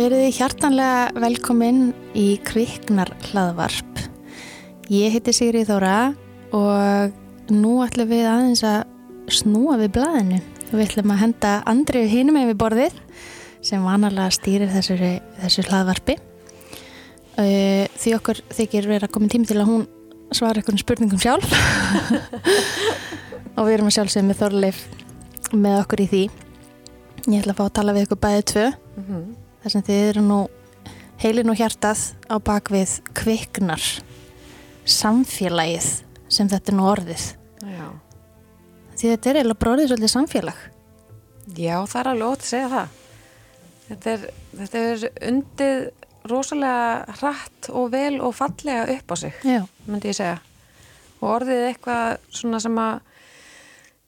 Verið hjartanlega velkomin í Kviknar hlaðvarp. Ég heiti Sigri Þóra og nú ætlum við aðeins að snúa við blaðinu og við ætlum að henda Andrið hinum við borðið sem vanalega stýrir þessu, þessu hlaðvarpi. Því okkur þykir verið að koma tími til að hún svara einhvern spurningum sjálf og við erum að sjálfsögja með Þorleif með okkur í því. Ég ætla að fá að tala við ykkur bæðið tvö. Mm -hmm. Þar sem þið eru nú heilin og hjartað á bakvið kviknar samfélagið sem þetta er nú orðið Já. því þetta er eiginlega bróðið svolítið samfélag Já, það er alveg ótt að segja það þetta er, þetta er undið rosalega hratt og vel og fallega upp á sig Já. myndi ég segja og orðið eitthvað svona sem að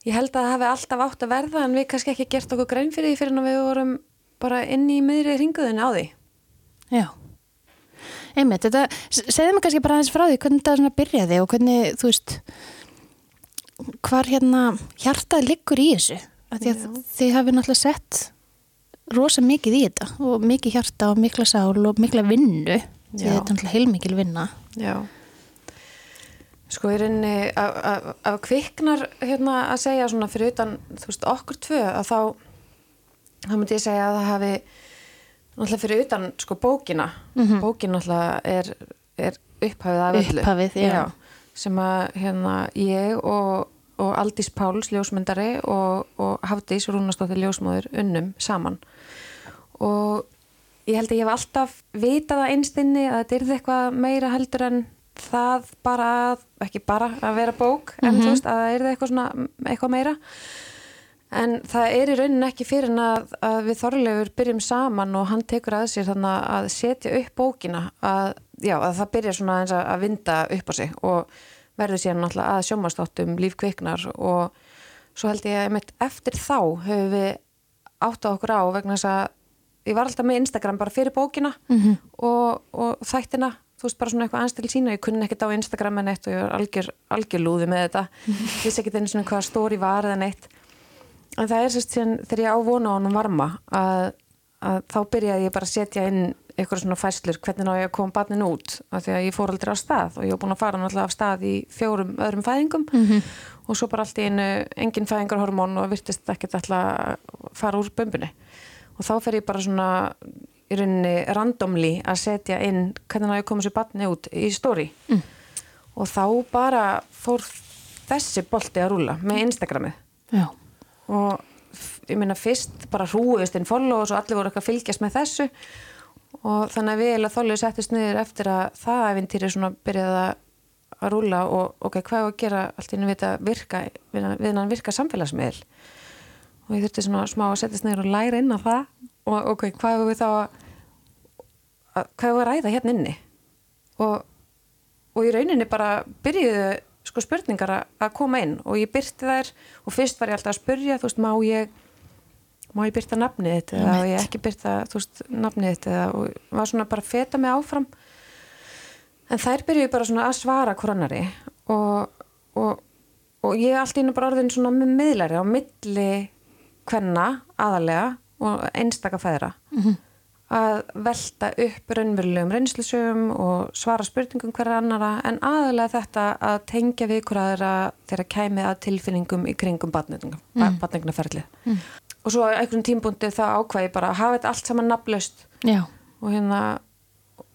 ég held að það hefði alltaf átt að verða en við kannski ekki gert okkur grein fyrir því fyrir en við vorum bara inn í miðri ringuðin á því. Já. Einmitt, þetta, segðu mig kannski bara aðeins frá því hvernig þetta svona byrjaði og hvernig þú veist hvar hérna hjartað liggur í þessu. Af því að þið hafið náttúrulega sett rosa mikið í þetta og mikið hjarta og mikla sál og mikla vinnu. Því þetta er náttúrulega heilmikil vinna. Já. Sko af, af, af kviknar hérna að segja svona fyrir utan þú veist okkur tvö að þá þá myndi ég segja að það hafi náttúrulega fyrir utan sko bókina. Mhm. bókin náttúrulega er, er upphafið af öllu. Upphafið, já. sem að hérna ég og, og Aldís Páls ljósmyndari og, og Hafdís Rúnastóttir ljósmóður unnum saman. Og ég held að ég hef alltaf vitað að einstinni að þetta er eitthvað meira heldur en það bara að, ekki bara að vera bók en þú veist að það er eitthvað svona eitthvað meira en það er í rauninni ekki fyrir en að, að við þorlegur byrjum saman og hann tekur að sér þannig að setja upp bókina að, já, að það byrja svona eins að, vinda upp á sig og verður síðan náttúrulega að sjómanstáttum líf kviknar og svo held ég að eftir þá höfum við átt á okkur á vegna þess að ég var alltaf með Instagram bara fyrir bókina -hmm. og, og þættina þú veist bara svona eitthvað aðeins til sína ég kunni ekkert á Instagram en eitt og ég var algjör, algjör lúði með þetta. Vissi ekkert einu svona hvaða stóri var eða neitt en það er sérst síðan þegar ég ávona á honum varma að, að þá byrjaði ég bara að setja inn eitthvað svona fæslur hvernig ná ég að koma barnin út? Af því að ég fór aldrei á stað og ég var búin að fara náttúrulega af stað í fjórum öðrum fæðingum -hmm. og svo bara allt í einu engin fæðingarhormón og virtist ekkert alltaf að fara úr bömbunni. Og þá fer ég bara svona í rauninni randomly að setja inn hvernig ná ég að koma sér barni út í stóri mm. og þá bara fór þessi bolti að rúla með Instagramið. Já, og ég meina fyrst bara hrúist inn followers og allir voru eitthvað að fylgjast með þessu. Og þannig að við eða þóluðu settist niður eftir að það æfintýri svona byrjaði að að rúla og ok, hvað er að gera allt í einu við þetta virka við við hann virka samfélagsmiðl og ég þurfti svona smá að setjast niður og læra inn á það. Og ok, hvað er við þá að, að hvað er að ræða hérna inni? Og, og í rauninni bara byrjuðu sko spurningar að, koma inn og ég byrti þær og fyrst var ég alltaf að spurja þú veist, má ég má ég byrta nafnið þitt eða á ég ekki byrta þú veist, nafnið þitt eða og var svona bara að feta mig áfram. En þær byrjuðu bara svona að svara hvorannari og, og, og ég er allt í einu bara orðin svona með miðlæri á milli kvenna aðalega og einstaka feðra að velta upp raunverulegum reynslusögum og svara spurningum hverja annara en aðalega þetta að tengja við hverjaðra þegar kæmi að tilfinningum í kringum batningnaferlið mm. og svo á einhvern tímbúndi það ákvæði bara að hafa þetta allt saman nafnlaust. Já, og hérna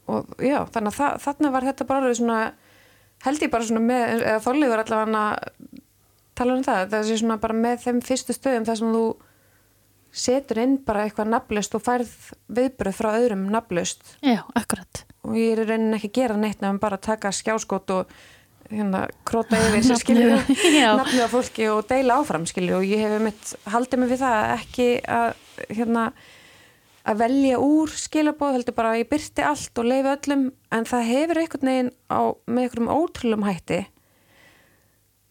og já, þannig að það, þarna var þetta bara svona held ég bara svona með, eða þorlegur allavega að tala um það, það sé svona bara með þeim fyrstu stöðum þar sem þú setur inn bara eitthvað nafnlaust og færð viðbröð frá öðrum nafnlaust. Já, akkurat. Og ég er í rauninni ekki að gera neitt nefnum bara að taka skjáskot og hérna króta yfir sem skilur Já. nafnið á fólki og deila áfram skilur og ég hef mitt haldið mig við það ekki að hérna að velja úr skilabóð heldur bara að ég byrti allt og leifi öllum. En það hefur einhvern veginn á, með einhverjum ótrúlum hætti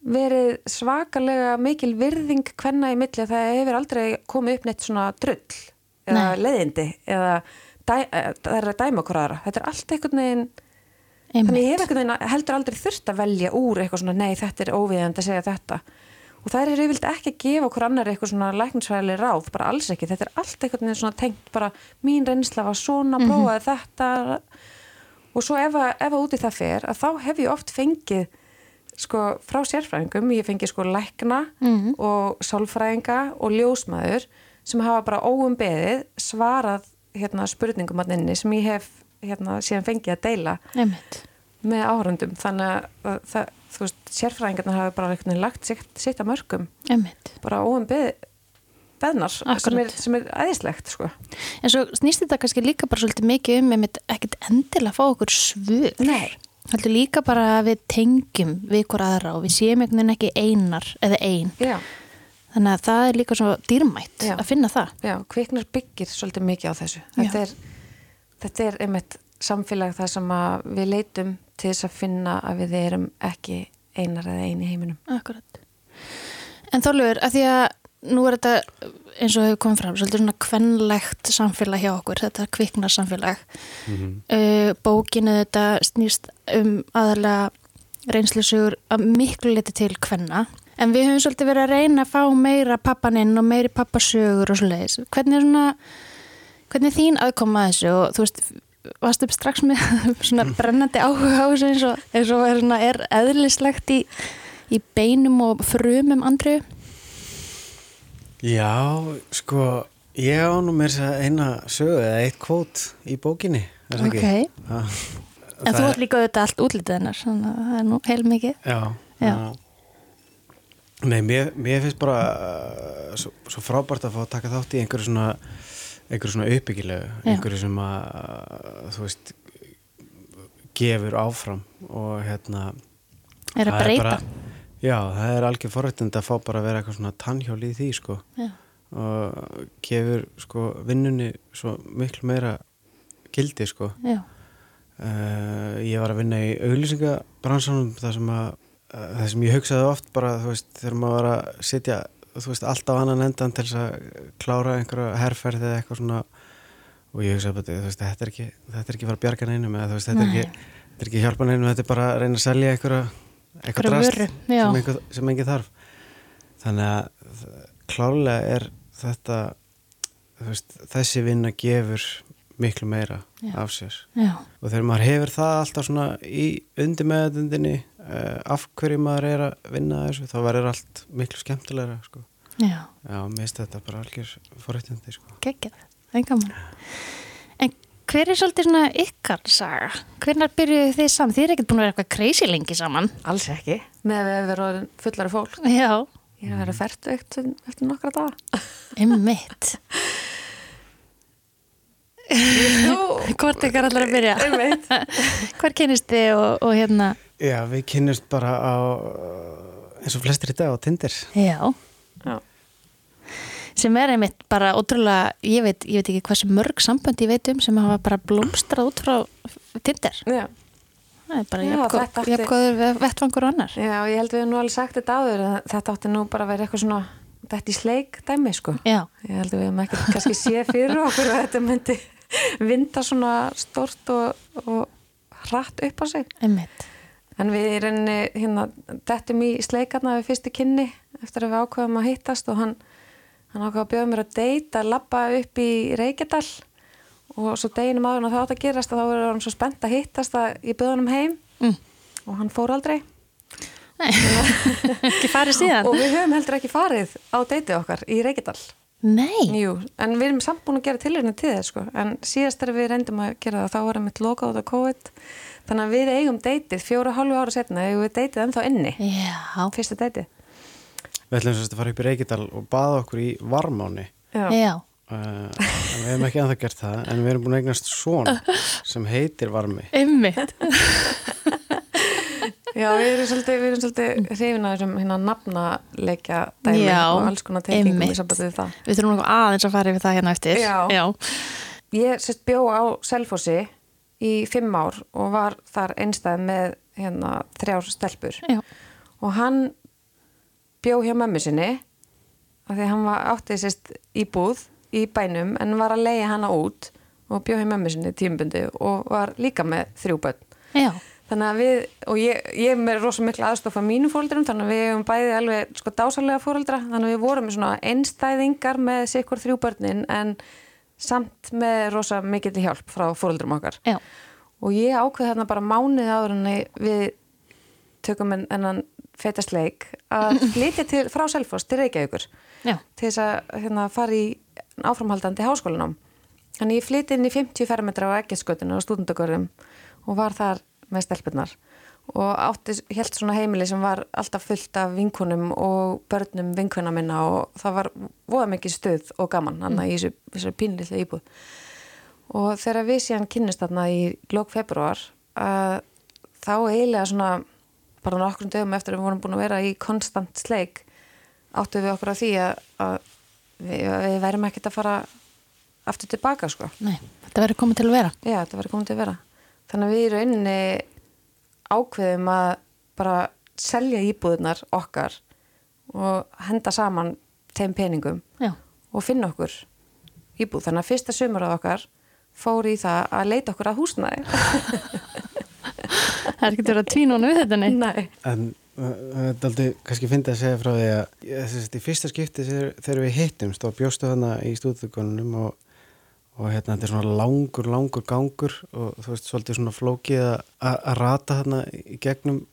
verið svakalega mikil virðing hvenna í milli að það hefur aldrei komið upp neitt svona drull eða Nei. leiðindi eða dæ, eh, það er að dæma okkur aðra. Þetta er allt einhvern veginn þannig ég hef einmitt, einhvern veginn heldur aldrei þurft að velja úr eitthvað svona nei þetta er óviðandi að segja þetta. Og það er yfirvilt ekki að gefa okkur annar eitthvað svona læknisfræðileg ráð, bara alls ekki. Þetta er allt eitthvað með svona tengt bara mín reynsla var svona, prófaði þetta. Og svo ef að, ef að úti það fer, að þá hef ég oft fengið sko frá sérfræðingum ég fengið sko lækna og sálfræðinga og ljósmaður sem hafa bara óum beðið svarað hérna spurningum að inni sem ég hef hérna síðan fengið að deila Einmitt. með áhörundum þannig að það, þú veist, sérfræðingarna hafa bara veginn lagt sitt, sitt að mörgum Einmitt. bara óum beð, beðnar sem er, sem er æðislegt sko. En svo snýst þetta kannski líka bara svolítið mikið um einmitt ekkert endilega að fá okkur svör. Nei. Heldur líka bara að við tengjum við hver aðra og við séum einhvern veginn ekki einar eða ein. Já, Þannig að það er líka svo dýrmætt Já. að finna það. já, kviknar byggir svolítið mikið á þessu þetta er, þetta er einmitt samfélag þar sem við leitum til þess að finna að við erum ekki einar eða eini heiminum Akkurat. En þóluður, að því að nú er þetta eins og hefur komið fram, svolítið svona kvenlegt samfélag hjá okkur, þetta kviknar samfélag. Uh, bókinu þetta snýst um aðalega reynslusugur að miklu liti til kvenna. En við höfum svolítið verið að reyna að fá meira pappaninn og meiri pappasugur og svoleiðis. Hvernig er svona, hvernig er þín aðkoma að þessu og þú veist, varst upp strax með svona brennandi áhuga á þessu eins og, eins og er, svona, er eðlislegt í, í beinum og frumum andriðu? Já, sko, ég á nú mér þess að eina sögu eða eitt kvót í bókinni, er það Ok. Já. En þú ert líka auðvitað allt útlitið hennar, þannig að það er nú heil mikið. Já. Já. Nei, mér, mér finnst bara uh, svo, svo frábært að fá að taka þátt í einhverju svona, einhverju svona uppbyggilegu, einhverju sem að, uh, þú veist, gefur áfram og hérna... Er að það breyta. bara, já, það er algjör forrættindi að fá bara að vera eitthvað svona tannhjól í því, sko. Já. Og gefur, sko, vinnunni svo miklu meira gildi, sko. Uh, ég var að vinna í auglýsingabransanum þar sem að uh, það sem ég hugsaði oft bara þú veist þegar maður var að sitja þú veist alltaf annan endan til þess að klára einhverja herrferð eða eitthvað svona og ég hugsaði bara veist þetta er ekki þetta er ekki fara að bjarga neinum eða veist þetta er ekki þetta er ekki að hjálpa neinum þetta er bara að reyna að selja einhverja eitthvað drast sem, einhver, sem engin þarf þannig að klárlega er þetta veist, þessi vinna gefur miklu meira Já. af sér Já. og þegar maður hefur það alltaf svona í undir meðundinni uh, af hverju maður er að vinna þessu þá verður allt miklu skemmtilegra sko. Já. já, mér finnst þetta bara algjör forrættjandi sko. Gekgjað. Það er gaman. En hver er svolítið svona ykkar saga? Hvernig byrjuðu þið saman? Þið er ekkert búin að vera eitthvað crazy lengi saman. alls ekki, með að við erum orðin fullari fólk Já. ég að vera fært eftir, eftir nokkra daga Einmitt. Hvort ykkar allar að byrja? Einmitt. Hvar kynist þið og, og hérna? já, við kynnumst bara á eins og flestir í dag á Tinder Já. Já. Sem er einmitt bara ótrúlega, ég veit, ég veit ekki hversu mörg sambönd ég veit um sem hafa bara blómstrað út frá Tinder. Já. Það er bara þetta átti- vettvangur og annar. Já, ég held við höfum nú alveg sagt þetta áður þetta átti nú bara að vera eitthvað svona þetta í sleik dæmi sko Já. ég held við höfum ekki kannski séð fyrir okkur að þetta myndi vinda svona stort og, og hratt upp á sig Einmitt. en við rauninni hérna dettum í sleikarna við fyrstu kynni eftir að við ákveðum að hittast og hann, hann ákveða að bjóða mér að deyta að labba upp í Reykjadal og svo deginum áður en það átt að gerast að þá verður hann svo spennt að hittast að ég bjóða hann heim Mm. og hann fór aldrei Ekki farið síðan? og við höfum heldur ekki farið á deytið okkar í Reykjadal Nei. Jú, en við erum samt búin að gera tilhörinu til þess sko. en síðast þegar við reyndum að gera það þá var einmitt loka út á COVID þannig að við eigum deytið fjóra hálfu ára setna eigum við deytið ennþá inni Já. fyrsta deytið við ætlum sérst að fara upp í Reykjadal og baða okkur í varmáni Já. Já. uh, við hefum ekki ennþá gert það en við erum búin að eignast svona sem heitir varmi Einmitt. Já, við erum svolítið, við erum svolítið hrifin að þessum hérna nafnaleikja dæmi Já, og alls konar tengingum í sambandi við það. Við þurfum nokkuð aðeins að fara yfir það hérna eftir. Já. Já. Ég sérst bjó á Selfossi í fimm ár og var þar einstæð með hérna þrjár stelpur Já. og hann bjó hjá mömmu sinni af því að hann var áttið sérst í búð í bænum en var að leiða hana út og bjó hjá mömmu sinni tímbundi og var líka með þrjú börn. Já. þannig að við, og ég, ég er með rosa mikla aðstofa mínu fóröldurum, þannig að við hefum bæði alveg sko dásalega fóröldra, þannig að við vorum svona einstæðingar með sikkur þrjú börnin en samt með rosa mikill hjálp frá fóröldurum okkar Já. og ég ákveði þarna bara mánuði áður en við tökum en, ennan fetasleik að flytja til, frá Selfoss til Reykjavíkur Já. til þess að hérna, fara í áframhaldandi háskólanám Þannig ég flytti inn í 50 fermetra á eggjaskötinu og stúdendagörðum og var þar með stelpunar og átti helt svona heimili sem var alltaf fullt af vinkunum og börnum vinkuna minna og það var voða mikið stöð og gaman hann mm. í þessu, þessu pínlilla íbúð og þegar við síðan kynnist þarna í lók februar uh, þá eiginlega svona bara nokkrum dögum eftir að við vorum búin að vera í konstant sleik áttu við okkur á því að, að við, við værim ekkert að fara aftur tilbaka sko. Nei, þetta verður komið til að vera. Já, þetta verður komið til að vera. Þannig að við í rauninni ákveðum að bara selja íbúðunar okkar og henda saman þeim peningum Já. og finna okkur íbúð. Þannig að fyrsta sömur á okkar fór í það að leita okkur að húsnæði. það er ekki verið að tvínónu við þetta, nei? Nei. En þetta er aldrei kannski fyndið að segja frá því að þessi, í fyrsta skipti þegar við hittumst og bjóstu þarna í stúdíkonunum og og hérna þetta er svona langur, langur gangur og þú veist, svolítið svona flókið að rata þarna í gegnum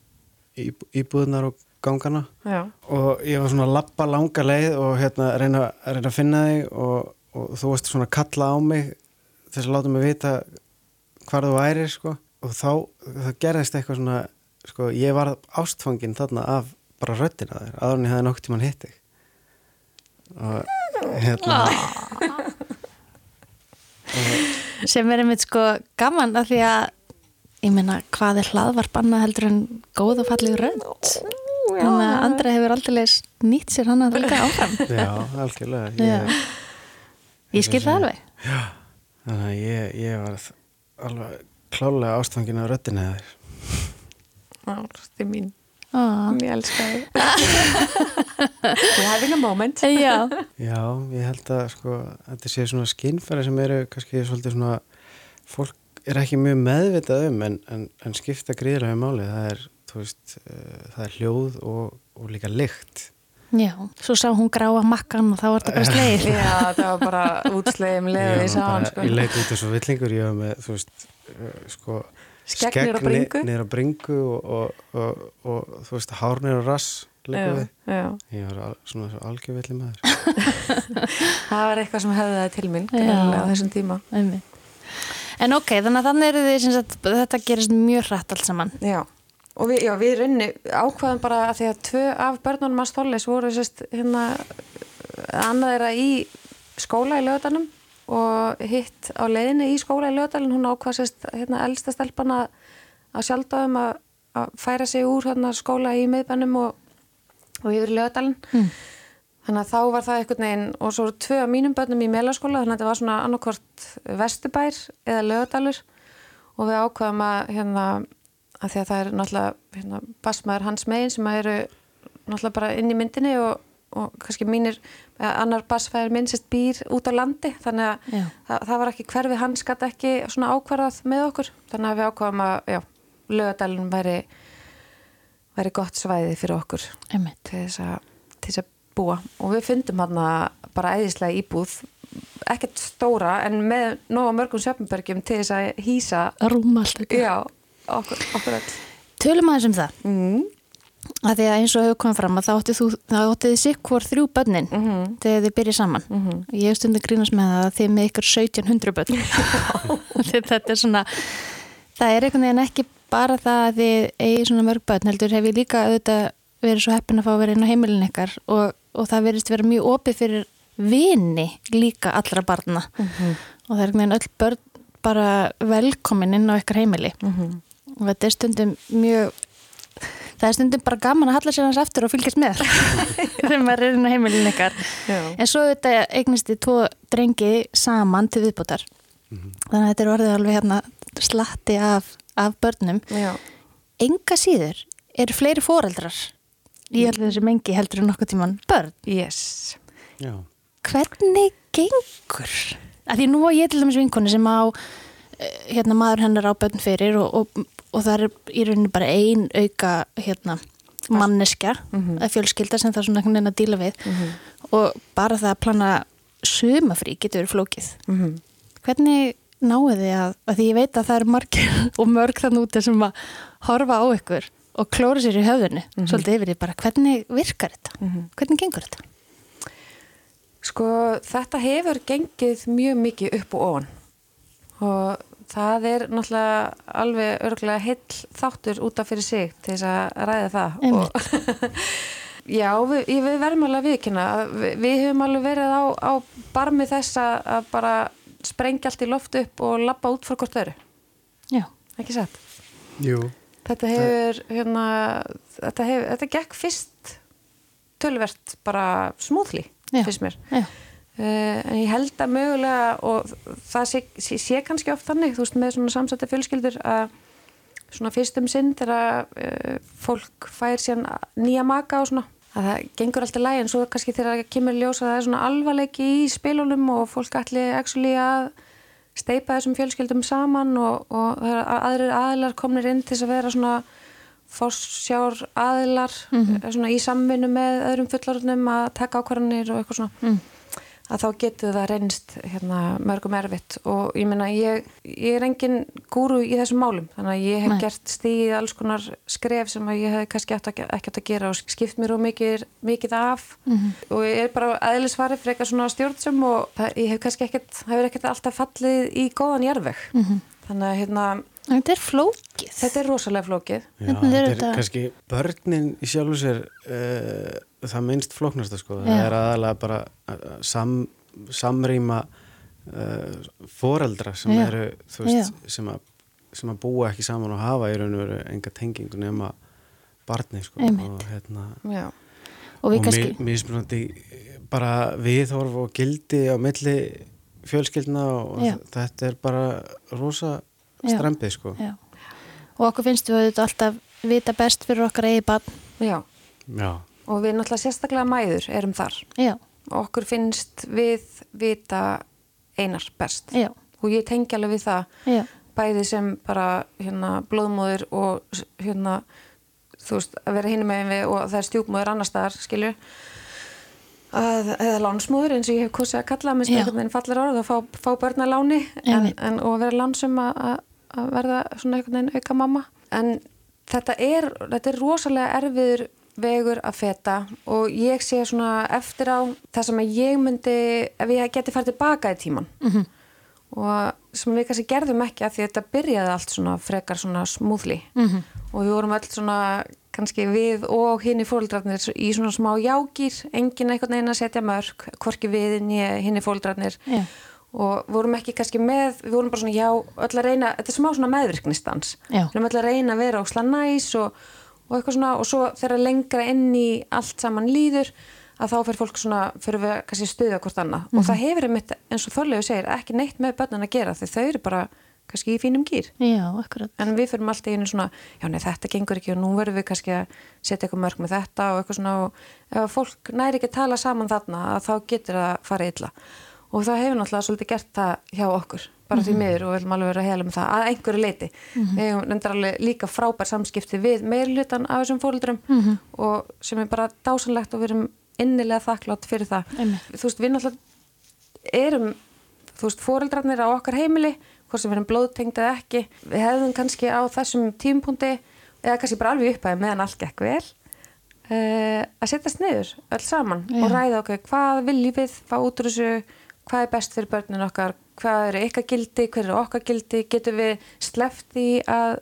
íbúðunar og gangana Já. og ég var svona að lappa langa leið og hérna reyna, reyna að finna þig og, og þú varst svona að kalla á mig þess að láta mig vita hvað þú væri sko og þá, það gerðist eitthvað svona sko, ég var ástfangin þarna af bara röttina þér, aðra en ég hefði nokk tíman hitt þig. Og hérna. Sem er einmitt sko gaman af því að ég meina hvað er hlaðvarp annað heldur en góð og fallið rönd þannig að Andra hefur aldrei nýtt sér hann að líka áfram. Já, algjörlega ég, ég skil það alveg. Já, þannig að ég, ég var alveg klálega ástfangin af röndinu þér. Það er mín. Ah. Ég elska þig. We're having a moment. Já. Já, ég held að sko, þetta sé svona skinnfæri sem eru kannski svolítið svona fólk er ekki mjög meðvitað um en, en, en skipta gríðlega um máli. Það er, veist, uh, það er hljóð og, og líka lykt Já, svo sá hún gráa makkan og þá var þetta bara sleið Já, það var bara útslegum leðið í sáðan sko. Ég leiti út þessu villingur ég var með, þú veist, uh, sko skegg nýra bringu. og, og, og, og þú veist, hár nýra rass já, já. ég var al, svona svo algjörvillig maður. Það var eitthvað sem hefði það til mín á þessum tíma. Æmi. en ok, þannig að þannig eru því að þetta gerist mjög hrætt allt saman. Já, og við, já, við runni ákvaðum bara að því að tvö af börnunum að stólis voru sérst hérna annað er að í skóla í löðanum og hitt á leiðinni í skóla í löðalinn hún ákvað sérst hérna eldsta stelpan að, að sjálfdagum að, að færa sig úr hérna skóla í miðbænum og og yfir í lögadalinn mm. þannig að þá var það einhvern veginn og svo voru tvö af mínum börnum í meðlaskóla þannig að þetta var svona annarkvort vestubær eða lögadalur og við ákvaðum að hérna að því að það er náttúrulega hérna, basmaður hans megin sem eru náttúrulega bara inn í myndinni og, og kannski mínir, annar basfæðir minn sérst býr út á landi. Þannig að það, það var ekki hverfi hans gæti ekki svona ákvarðað með okkur. Þannig að við ákvaðum að já, lögadalinn væri væri gott svæði fyrir okkur til þess að, til þess að búa. Og við fundum hann bara æðislega íbúð ekkert stóra en með nóga mörgum söpumbergjum til þess að hýsa Rúmalt Já, okkur, okkur öll Tölum aðeins um það mm. að því að eins og hefur komið fram að það áttið þið sikk hvort þrjú börnin mm -hmm. þegar þið byrjið saman mm -hmm. ég hef stundin grínast með það að þið með ykkur 1700 börn þetta er svona það er einhvern veginn ekki bara það að þið eigi svona mörg börn heldur hef ég líka auðvitað verið svo heppin að fá að vera inn á heimilin ykkar og, og það verist vera mjög opið fyrir vini líka allra barna mm -hmm. og það er einhvern veginn öll börn bara velkomin inn á ykkar heimili -hmm. Og þetta er stundum mjög það er stundum bara gaman að halla sér hans aftur og fylgjast með þegar maður er inn á heimilin ykkar Já. en svo þetta eignist þið tvo drengi saman til viðbútar mm -hmm. þannig að þetta er orðið alveg hérna slatti af af börnum Já. enga síður eru fleiri foreldrar í allir þessi mengi heldur en nokkuð tíman börn yes. hvernig gengur? Af því nú á ég til dæmis vinkonu sem á hérna maður hennar á bönn fyrir og, og, og það er í rauninni bara ein auka hérna manneskja, Mhm. eða fjölskylda sem það er svona einhvern veginn að díla við og bara það að plana sumafrí getur verið flókið. Mhm. Hvernig náðu þið að, að því ég veit að það eru margir og mörg þann úti sem að horfa á ykkur og klóra sér í höfðinu svolítið yfir því bara hvernig virkar þetta? Mhm. Hvernig gengur þetta? Sko þetta hefur gengið mjög mikið upp og ofan og það er náttúrulega alveg örgulega heill þáttur út af fyrir sig til þess að ræða það og já, við, við verðum alveg að viðkynna við, við höfum alveg verið á, á barmi þess að, að bara sprengja allt í loft upp og labba út fyrir hvort öru, Já, ekki satt? Jú. Þetta hefur, hérna, þetta hefur, þetta gekk fyrst tölvert bara smúðli, finnst mér. já, en ég held að mögulega og það sé, sé, sé kannski oft þannig, þú veist, með svona samsætti fjölskyldur að svona fyrstum sinn þegar uh, fólk fær síðan nýja maka og svona að það gengur alltaf lægi en svo kannski þegar það kemur ljós að það er svona alvarleiki í spilunum og fólk ætli actually að steipa þessum fjölskyldum saman og, og það er aðrir aðilar komnir inn til þess að vera svona forsjár aðilar svona í samvinnu með öðrum fullorðnum að taka ákvarðanir og eitthvað svona. Mm. Að þá getur það reynst hérna, mörgum erfitt og ég meina ég, ég er engin gúru í þessum málum þannig að ég hef Nei. gert stíð alls konar skref sem að ég hef kannski átt að, ekki átt að gera og skipt mér og mikið, mikið af Mhm. og ég er bara eðlisvari fyrir eitthvað svona stjórnsum og það, ég hef kannski ekkert, hefur ekkert alltaf fallið í góðan jarðveg Mhm. þannig að hérna, þetta er flókið. þetta er rosalega flókið Já, þetta er þetta- kannski börnin í sjálfu sér uh, það minnst flóknasta sko. Já. það er aðalega bara uh, sam, samrýma uh, foreldra sem Já. eru þú veist, sem að, sem að búa ekki saman og hafa í raun og veru enga tengingu nema barni sko. Einmitt. og hérna Já, Og við og kannski, mi- mismunandi bara viðhorf og gildi á milli fjölskyldna og Já. þetta er bara rosa Já. strempið sko. já. Og okkur finnst við auðvitað alltaf vita best fyrir okkar eigi barn. já. Já, og við náttúrulega sérstaklega mæður erum þar. Já, og okkur finnst við vita einar best. Já, og ég tengi alveg við það. Já, bæði sem bara hérna blóðmóður og hérna þú veist að vera hinum megin við og það er stjúpmóður annar staðar skilju. Að, eða lánsmóður eins og ég hef kosið að kalla með Já. einhvern veginn fallar orð og fá, fá börn að láni. En, en, og vera lánsum að, að- verða svona einhvern veginn auka mamma. En þetta er, þetta er rosalega erfiður vegur að feta og ég sé svona eftir á það sem að ég myndi ef ég geti farið tilbaka í tíman Mhm. og sem við kannski gerðum ekki að því að þetta byrjaði allt svona frekar svona smúðli Mhm. og við vorum öll svona kannski við og hinn í fóldrarnir í svona smá jágýr, engin einhvern veginn að setja mörg, hvorki við nýja hinn í fóldrarnir já, og vorum ekki kannski með, við vorum bara svona já, öll að reyna, þetta er smá svona meðvirknistans við erum öll að reyna að vera ósla næs og, og eitthvað svona og svo þegar lengra inn í allt saman líður að þá fyrir fólk svona, fyrir við kannski stuða hvort annað. Og það hefur einmitt, eins og Þorlegu segir, ekki neitt með börnin að gera því þau eru bara kannski í fínum gýr en við fyrir alltaf einu svona já nei þetta gengur ekki og nú verðum við kannski að setja eitthvað mörg með þetta og eitthvað svona og ef fólk næri ekki að tala saman þarna að þá getur það farið illa og það hefur náttúrulega svolítið gert það hjá okkur bara því miður og við viljum alveg vera að hela með það að einhverju leiti við hefum reyndar alveg líka frábær samskipti við meirlutan af þessum fóruldrum Mhm. og sem er bara dásanlegt og við erum innilega þakklátt fyrir það Einmitt. þú veist við náttúrulega erum þú veist, fóreldrarnir á okkar heimili hvort sem við erum blóðtengd eða ekki við hefðum kannski á þessum tímpunkti eða kannski bara alveg uppæði meðan allt gekk vel uh, að setjast niður öll saman Já. og ræða okkur hvað viljum við fá út úr þessu hvað er best fyrir börnin okkar? Hvað eru ykkar gildi, hver eru okkar gildi? Getum við sleppt í að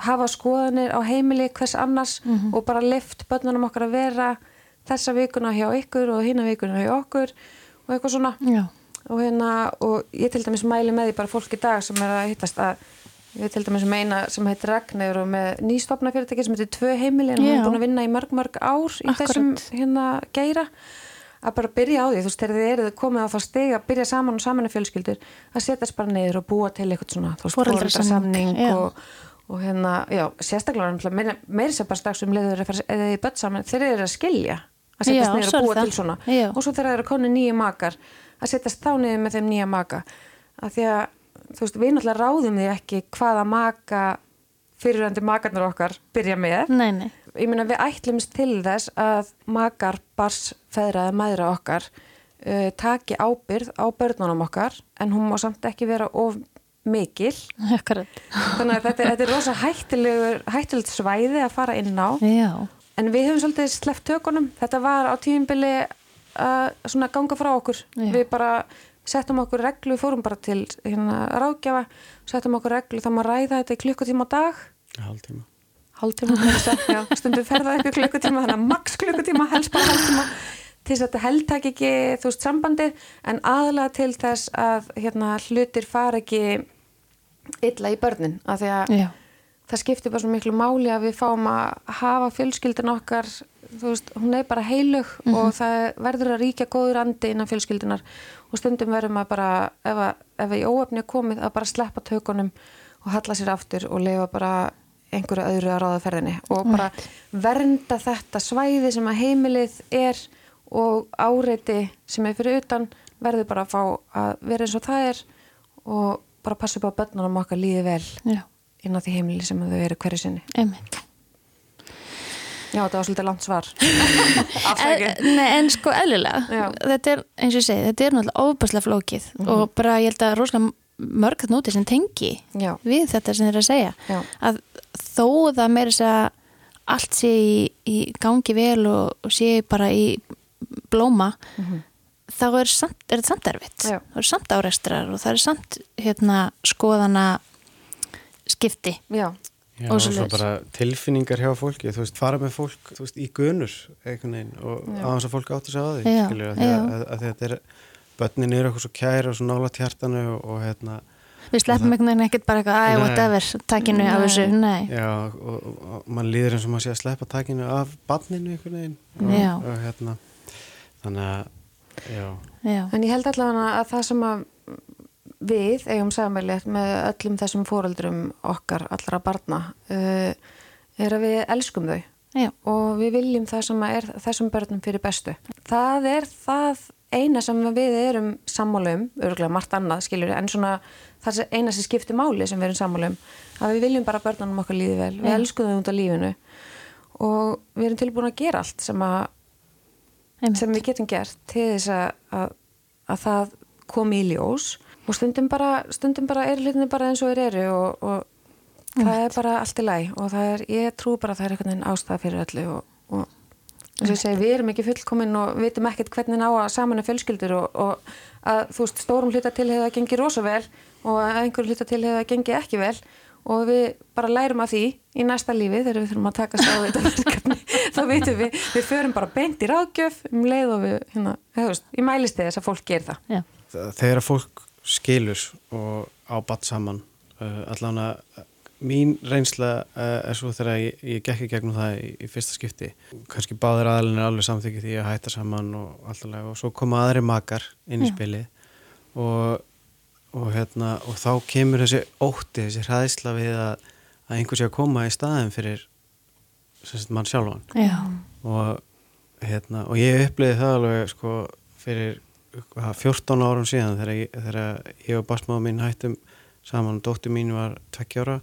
hafa skoðanir á heimili hvers annars Mhm. og bara lift börnunum okkar að vera þessa vikuna hjá ykkur og hina vikuna hjá okkur og eitthvað svona? Og hérna og ég til dæmis mæli með því bara fólk í dag sem er að hittast að ég til dæmis meina sem heitir Ragnar og með nýstofna fyrirtæki sem heitir Tvö heimili en hún er búin að vinna í mörg mörg ár í Akkurat. þessum hérna geira að bara byrja á því, þú veist, þegar þið eruð komið á það steg að byrja saman og saman í fjölskyldur að setjast bara niður og búa til eitthvað svona þú veist, Foreldrasamning, og, og hérna, já, sérstaklega meira, meira sem bara strax um leiður að eða í börn saman, þeir eru að skilja að setjast svo og búa það. til svona. Já. og svo þegar það eru konu nýja makar að setjast þá niður með þeim nýja maka. Að því að þú veist, við náttúrulega ráðum því ekki hvaða maka fyriröndi makarnar okkar byrja með. Nei, nei, ég meina við ætlumst til þess að makar, bars, feðra eða mæðra okkar uh, taki ábyrð á börnunum okkar en hún má samt ekki vera of mikil. Þannig að þetta, þetta er rosa hættilegur hættilegt svæði að fara inn á. Já, en við höfum svolítið sleppt tökunum. Þetta var á tímimbili að svona ganga frá okkur. Já. við bara settum okkur reglu, við fórum bara til hérna, ráðgjafa, settum okkur reglu þá maður ræða þetta í klukkutíma á dag. Hálftíma hálftíma, stundum ferða í klukkutíma, þannig að max klukkutíma, helst bara hálftíma til þess að þetta heldtak ekki, þú veist, sambandið en aðalega til þess að hérna, hlutir fara ekki illa í börnin, af því að já, það skiptir bara svo miklu máli að við fáum að hafa fjölskyldin okkar þú veist, hún er bara heilug og það verður að ríkja góður andi innan fjölskyldunar og stundum verður maður bara ef, að, ef í óöfni er komið að bara sleppa tökunum og halla sér aftur og lefa bara einhverju öðru að ráða ferðinni og bara vernda þetta svæði sem að heimilið er og áreiti sem er fyrir utan verður bara að fá að vera eins og það er og bara passa upp á börnunum okkar líði vel já, inn á því heimili sem þau eru hverju sinni. einmitt Já, þetta var svolítið langt svar. En, nei, en sko eðlilega Já. þetta er, eins og ég segi, þetta er náttúrulega óbærslega flókið og bara ég held að rosalega mörg þetta núti sem tengi Já, við þetta sem þeir eru að segja. Já, að þó það meira þess að allt sé í, í gangi vel og, og sé bara í blóma þá er, samt, er þetta samt erfitt. Já. það er samt árestrar og það er samt hérna skoðana skipti. Já, Já, Og svo bara tilfinningar hjá fólki, þú veist, fara með fólk þú veist, í gunur og á þess að fólk áttu sig á því að, að, að, að þetta er börnin eru eitthvað svo kæri og svo nála tjartanu og, og hérna, við sleppum einhvern veginn ekkert bara eitthvað Nei. whatever, takkinu af þessu. Nei, já, og, og, og mann líður eins og maður sé að sleppa takinu af barninu einhvern veginn. Og, hérna. Þannig að, já. Já, en ég held allavega að það sem að við eigum sammeilið með öllum þessum fóreldrum okkar allra barna uh, er að við elskum þau. Já, og við viljum það sem að er þessum börnum fyrir bestu. Það er það eina sem við erum sammála um, örgulega margt annað skilur, en svona það er eina sem skiptir máli sem við erum sammála um, að við viljum bara börnunum okkar líði vel, við Já. elskum þau út af lífinu. Og við erum tilbúin að gera allt sem, að, sem við getum gert til þess að, að, að það komi í ljós. Og stundum bara, stundum bara er hlutinni bara eins og þeir eru og, og það er bara allt í læg og er, ég trú bara að það er einhvern veginn ástæða fyrir öllu og, og eins og ég segi, við erum ekki fullkomin og vitum ekkert hvernig ná að samana fjölskyldur og, og að þú veist, stórum hluta til hefur það gengið rosa vel og að einhverjum hluta til hefur það gengið ekki vel og við bara lærum að því í næsta lífi þegar við þurfum að taka á þetta verkefni. Þá veitum við, við förum bara beint í ráðgjöf um leið og við, hérna, þú veist, ég mælist þið þess að fólk gerir það. Já, Það- þegar fólk skilur og ábatt saman uh, allan að mín reynsla uh, er svo þegar ég, ég gekk í gegnum það í, í fyrsta skipti kannski báðir aðalinn er alveg samþykki því að hætta saman og alltaf og svo koma aðri makar inn í Já. spili og, og hérna og þá kemur þessi ótti, þessi hræðisla við að, að einhver sé að koma í staðin fyrir sagt, mann sjálfan. Já, og, hérna, og ég uppliði það alveg sko, fyrir hvað, 14 árum síðan þegar ég, þegar ég og basmáða mín hættum saman og dóttir mín var tveggjára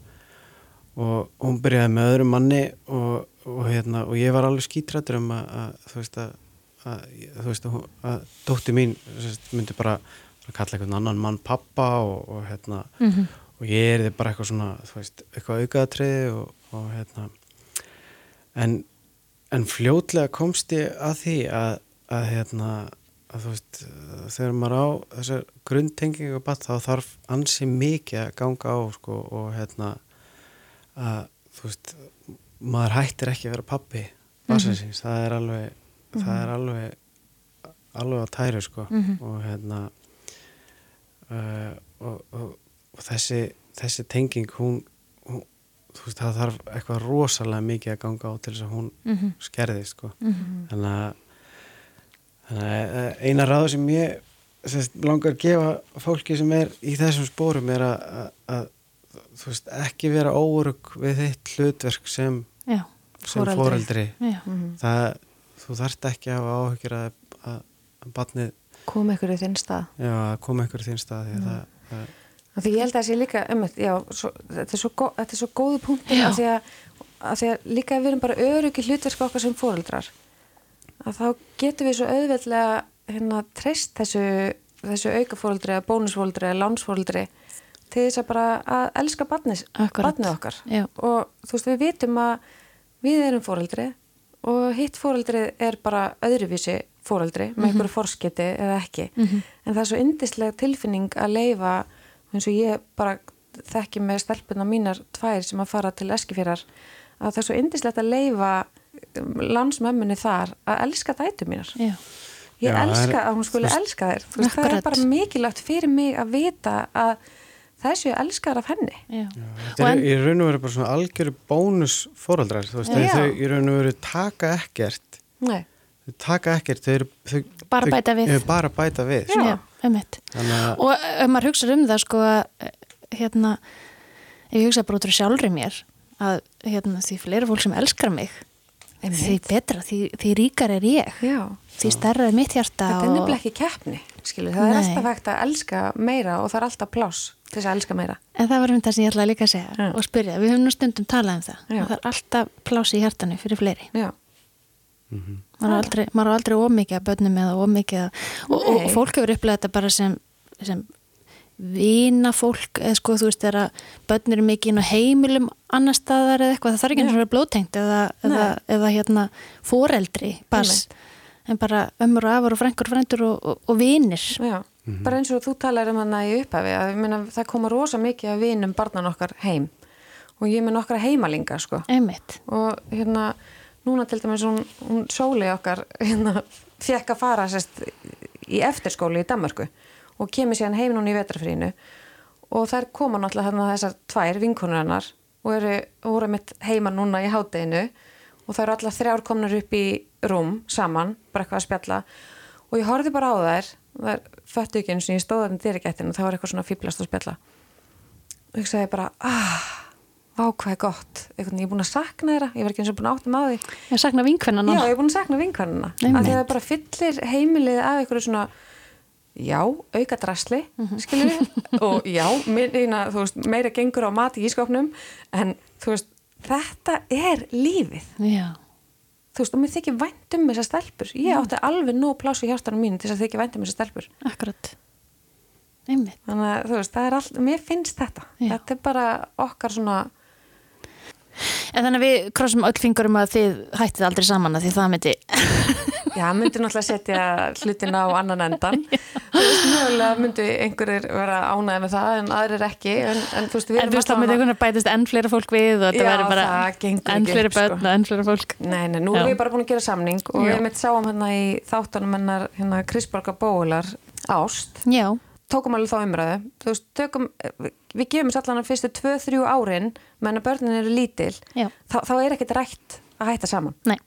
og hún byrjaði með öðrum manni og, og, hérna, og ég var alveg skítrættur um að, að þú veist að, að, þú veist að, að dóttir mín sérst, myndi bara að kalla einhvern annan mann pappa og, og hérna mhm, og ég er þið bara eitthvað svona þú veist, eitthvað aukaðatriði og, og hérna. En, en fljótlega komst ég að því að, að hérna að þú veist, þegar maður á þessar grunntengingu bara þá þarf ansi mikið að ganga á sko, og hérna að þú veist, maður hættir ekki að vera pappi barsinsins, það er alveg það er alveg alveg á tæru sko. Mhm. og hérna uh, og, og, og þessi þessi tenging hún, hún þú veist, það þarf eitthvað rosalega mikið að ganga á til þess að hún mhm, skerðist sko. Mhm, þannig að, þannig að eh, eina ráð sem ég langar að gefa fólki sem er í þessum spórum er að, að, að þú veist, ekki vera óurug við þitt hlutverk sem, já, sem já, Mhm. það, þú þarft ekki að hafa áhyggjur að, að, að batnið kom ykkur í þinn stað já, að koma einhver í þinn stað því að Mm. það, það, Því ég held að það sé líka, um, já, svo, þetta, er svo, gó- þetta er svo góðu punktur Já. að því að, að því að líka við erum bara öruggi hlutverk okkar sem fóreldrar að þá getum við svo auðveldlega hérna treyst þessu, þessu bónusfóreldri eða lánsfóreldri til þess að bara að elska barnið, okkar. Já. og þú veist við vitum að við erum fóreldri og hitt fóreldri er bara öðruvísi fóreldri með einhverju forskiti eða ekki. Mhm. en það er svo yndislega tilfinning að leifa eins og ég bara þekki með stelpuna mínar tvær sem að fara til eskifjörðar að það er svo yndislegt að leifa landsmömmunni þar að elska dætu mínar. Já, ég Já, elska er- að hún skuli elska þér þú veist, það er bara mikilvægt fyrir mig að vita að þessu elskar af henni já. Þetta Og er en- í raun og veru bara svona algjöru bónus fóreldrar, þú veist, Já. þau í raun og veru taka ekkert, Nei. þau taka ekkert, þau eru þau, Bara þau, bæta við. Þau bara bæta við, Já. Já, að, Og ef maður hugsa um það sko að hérna, ef ég hugsa bara út úr sjálfri mér að hérna, því fleira fólk sem elskar mig því betra, því, því ríkar er ég Já. því stærra er mitt hjarta þetta er og- nefnilega ekki keppni skilur. það er Nei. alltaf hægt að elska meira og það er alltaf pláss til þess að elska meira En það var um það sem ég ætlaði líka að segja Já. og spyrja, við höfum nú stundum talað um það Já. að það er alltaf plási í hjartanu fyrir fleiri Já. maður er aldrei, maður er aldrei ómikið að börnum eða ómikið að, og, og, og fólk hefur upplegað þetta bara sem, sem vina fólk eða sko þú veist þegar að börn eru mikið inn á heimilum annar staðar eða eitthvað, það þarf ekki eins og að vera blótengt eða, eða, eða hérna foreldri bass, en bara ömmur og afur og frængur og frændur og, og, og vinir. Já. bara eins og þú talar um hana í upphafi að ég meina, það koma rosa mikið að vinum barnan okkar heim. Og ég með nokkra heimalinga sko. Einmitt, og hérna núna til dæmis hún, hún sóli okkar hérna fekk að fara sérst í eftirskóli í Danmarku og kemur síðan heim núna í vetrafrínu og þær koma náttúrulega þarna þessar tvær vinkonur hennar og eru, voru mitt heima núna í hádeginu. Og það eru allar þrjár komnar upp í rúm saman, bara eitthvað að spjalla. Og ég horfði bara á þær þær föttu ekki eins og ég stóði þannig dyrigættinu og það var eitthvað svona fýblast að spjalla. Og ég sagði bara ah, vá hvað er gott. Ég er búin að sakna þeirra, ég var ekki eins og búin að áttum á því. Ég sakna vinkvennan Já, ég er búin að sakna að því að það bara fyllir heimilið af einhverju svona já, auka drasli Mhm. skilur við og já, meina, veist, meira gengur á mat í ískapnum en þú veist, þetta er lífið. Já, þú veist, og mér þykir vænt um þessar stelpur. Ég átti alveg nóg pláss í hjartanum mínu til þess að þykja vænt um þessar stelpur. Akkurat. Einmitt. Þannig að þú veist, það er allt, mér finnst þetta. Já. þetta er bara okkar svona En þannig að við krossum öll fingurum að þið hættið aldrei saman að því það myndi Já, myndi náttúrulega setja hlutina á annan endan. Þú veist, mjögulega myndi einhverjir vera ánæði með það en aðrir ekki. En, en þú veist, við En þú veist, þá myndi einhvern veginn bætist enn fleira fólk við og þetta verður bara það enn upp, börn sko. og enn fleira fólk. Nei, nei, nú erum við bara búin að gera samning og við mitt sáum hérna í þáttunum hennar hérna Krisborga Bóilar Ást. Já, Tókum alveg þá umræðu. Þú veist, tökum, við, gefum sér allan að fyrstu 2-3 árin menn að börnin eru lítil. Þá, þá er ekkert rætt að hætta saman. nei.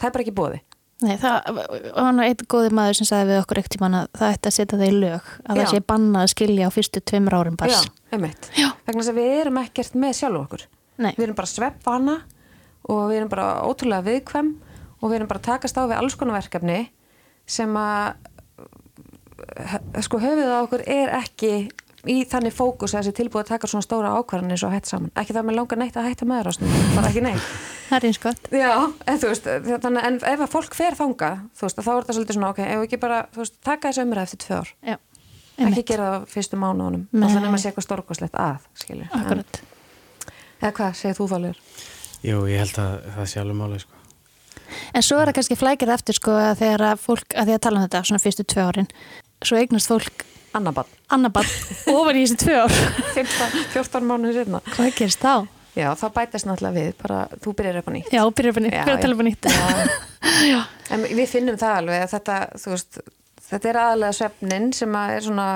Það er bara ekki bóði. Nei, það var einn góði maður sem sagði við okkur ekkert tíman að það ætti að setja það í lög að Já. það sé bannað að skilja á fyrstu tveimur þess að við erum ekkert með sjálf okkur. Nei, Við erum bara sveppvana og við erum bara ótrúlega viðkvæm og við erum bara takast á við alls konar verkefni sem að sko höfuð á okkur er ekki í þannig fókus að þessi tilbúið að taka svona stóra ákvarðan eins og hætt saman. Ekki það með langar neitt að hætta með þér bara ekki neitt. það er eins gott. Já, en þú veist, þannig en ef að fólk fer þanga, þú veist, þá er þetta svolítið svona, ok, ef við ekki bara, veist, taka þessu umræð eftir tvö ár. Já, Ekki gera það fyrstu mánuðunum. Nema að sé eitthvað stórkoslegt að, akkurat. Eða hvað, segir þú þálegur? jú, ég held að það sé alveg málið, sko. En svo er það kannski flækir eftir sko að þegar að fólk, að því að tala um þetta svona fyrstu tvö árin, svo eignast fólk Annabann. annabann ofan í þessi tvö ár. 15, 14 mánuður setna. Hvað gerist þá? Já, þá bætast náttúrulega við, bara þú byrjar upp á nýtt. Já, byrjar upp á nýtt, byrjar að tala upp á nýtt. Já. En við finnum það alveg að þetta, þú veist, þetta er aðalega svefnin sem að er svona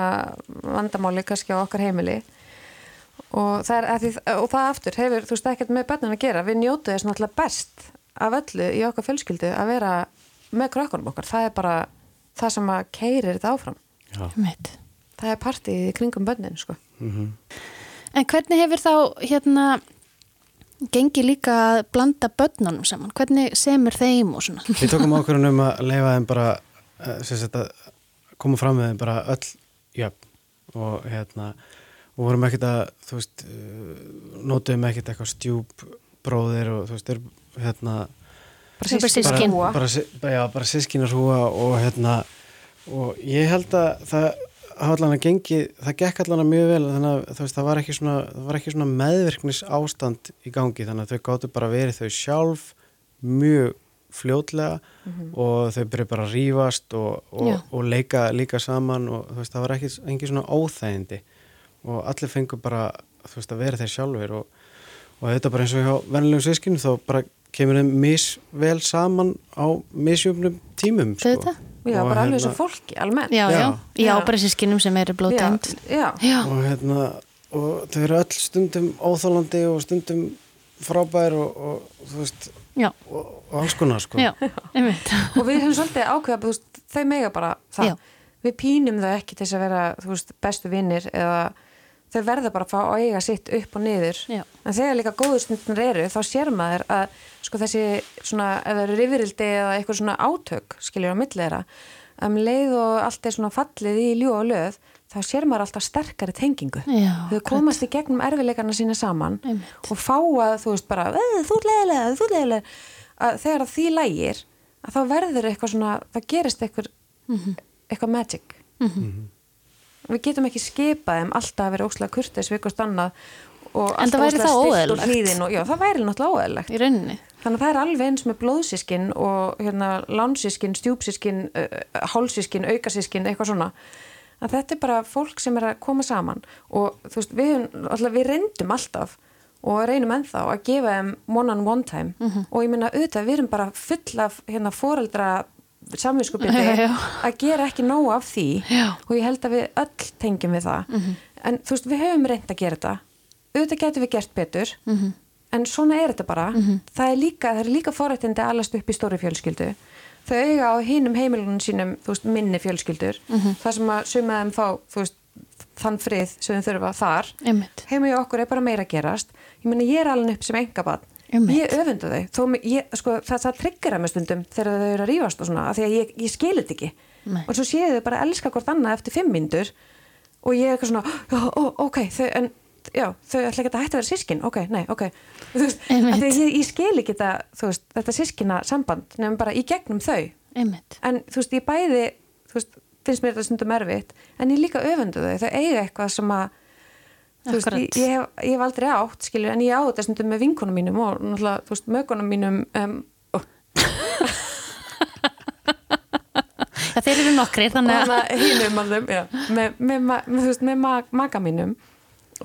vandamáli kannski á okkar heimili og það, er, að því, og það aftur hefur, þú veist, ekkert með börnin að gera. Við njótu þess náttúrulega best af öllu í okkar fjölskyldu að vera með krökkunum okkar. Það er bara það sem að keirir þetta áfram. Já. Það er partíð í kringum börnin, sko. Mm En hvernig hefur þá hérna gengið líka að blanda börnunum saman? Hvernig semur þeim og svona? Við tókum ákvörðun um að leifa þeim bara, eh, sem sagt að koma fram með þeim bara öll jöfn og hérna, og vorum ekkert að þú veist, uh, notuðum ekkert eitthvað stjúp bróðir og þú veist, er, hérna Bara systkin. bara, bara, já, bara sískinar húa og hérna og ég held að það hafa allan að gengi, það gekk allan að mjög vel þannig að veist, það var svona, það var ekki svona meðvirknis ástand í gangi þannig að þau gáttu bara verið þau sjálf mjög fljótlega og þau byrju bara að rífast og, og, og leika líka saman og veist, það var ekki engin svona óþægindi og allir fengur bara veist, að vera þeir sjálfur og, og þetta bara eins og hjá vennilegum sískinu þá bara kemur þeim misvel saman á misjöfnum tímum sko. Auðvitað. Já, Og bara alveg hérna- svo fólki, almennt. Já, já, Já. bara sískinum sem eru blóðtæmt. Já, Já, og hérna og þau eru öll stundum óþólandi og stundum frábær og, og þú veist já, og, og alls konar sko já, einmitt. og við höfum svolítið ákveða, þú veist, þau mega bara það. Já. Við pínum þau ekki til þess að vera, þú veist, bestu vinnir eða þau verða bara að fá að eiga sitt upp og niður. Já. En þegar líka góðu stundunar eru, þá sér maður að sko þessi svona, ef það eru rifrildi eða eitthvað svona átök, skiljur á milli þeirra, um leið og allt er svona fallið í ljú og löð, þá sér maður alltaf sterkari tengingu. Já, Þau komast í gegnum erfileikarna sína saman Einmitt. og fá að, þú veist, bara, "Eh, þú ert leiðilega, þú ert leiðilega, að þegar að því lægir, að þá verður eitthvað svona, það gerist eitthvað, Mhm. eitthvað magic. Við getum ekki skipað þeim alltaf að vera óslega kurteis vikast annað og alltaf þá stillt og hlýðin og já, það væri náttúrulega óeðlilegt. Í rauninni. Þannig að það er alveg eins með blóðsískin og hérna lánsískin, stjúpsískin, hálsískin, aukasískin, eitthvað svona. Að þetta er bara fólk sem er að koma saman og þú veist, við, alltaf, við reyndum alltaf og reynum ennþá að gefa þeim one on one time Mhm. og ég minna auðvitað, við erum bara full af hérna foreldra samvinskupiti að gera ekki nóg af því Já. og ég held að við öll tengjum við það. Mhm. en þú veist, við höfum reynd að gera þetta. Auðvitað getum við gert betur. Mhm. en svona er þetta bara. Er líka, það er líka forrættindi að alast upp í stóri fjölskyldu. Þau eiga á hinum heimilunum sínum veist, minni fjölskyldur. Mhm. það sem að suma þeim þú veist, þann frið sem þau þurfa þar. Heima í okkur er bara meira að gerast. Ég meina ég er alveg upp sem engabad Einmitt. ég öfunda þau. Þó, mig- ég, sko, það, það tryggur að með stundum þegar þau eru að rífast og svona af því að ég, ég skilir þetta ekki. Nei. og svo séu þau bara að elska hvort annað eftir fimm myndur og ég er eitthvað svona já, ó, ok, þau, en já, þau ætla ekki að hætta að vera sískin, ok, nei, ok. Þú veist, af því að ég, ég skil ekki þú veist, þetta sískina samband nefnum bara í gegnum þau. Einmitt. en þú veist, ég bæði þú veist, finnst mér þetta stundum erfitt en ég líka öfundu þau, þau eiga eitthvað sem að veist, ég, ég, hef, ég hef aldrei átt skilur, en ég á þetta stundum með vinkunum mínum og náttúrulega, þú veist, mögunum mínum um, og, Já, þeir eru nokkri, þannig að... hinum alveg, já, með, með, með, þú veist, með ma maka mínum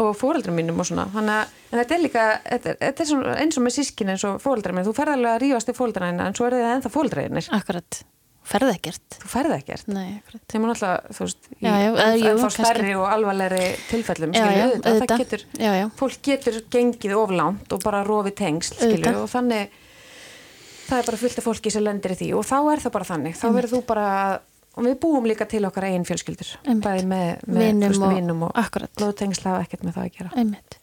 og fóreldrum mínum og svona. Þannig að þetta er líka, þetta er, þetta er svona, eins og með sískin eins og fóreldrar minn, þú ferð alveg að rífast í fóreldræðina en svo er það ennþá fóreldræðinir Akkurat. Ferði ekkert. þú ferð ekkert sem er náttúrulega, þú veist, í Já, já, eða jú, en þá stærri og alvarlegri tilfellum, Já, skilju, já, það getur, Já, já. fólk getur gengið oflánt og bara rofið tengsl, skilju, og þannig það er bara fullt af fólki sem lendir í því og þá er það bara þannig, þá verður þú bara og við búum líka til okkar eigin fjölskyldur bæði með, með veist, og- og akkurat. blóðtengsl hafa ekkert með það að gera Einmitt.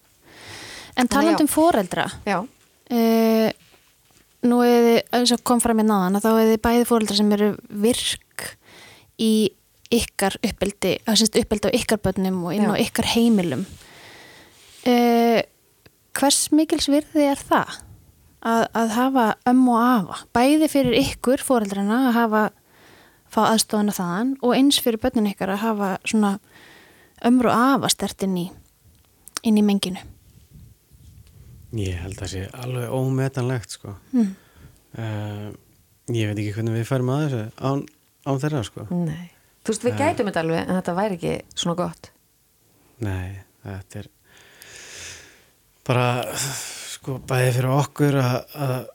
En Þannig taland já. um foreldra, Já, uh, nú er þið, eins og kom fram í náðan, að þá er þið bæði foreldra sem eru virk í ykkar uppeldi, að sérst uppeldi á ykkar börnum og inn á ykkar heimilum. Uh, hvers mikils virði er það? Að, að hafa ömm og afa, bæði fyrir ykkur foreldrana að hafa fá aðstofana þaðan og eins fyrir börnin ykkar að hafa svona ömru og afa stert inn í inn í menginu. Ég held að það sé alveg ómetanlegt sko. Mm. Uh, ég veit ekki hvernig við færum að þessu án, án þeirra sko. nei Þú veist, við Nei. gætum þetta alveg en þetta væri ekki svona gott Nei, þetta er bara sko bæði fyrir okkur að,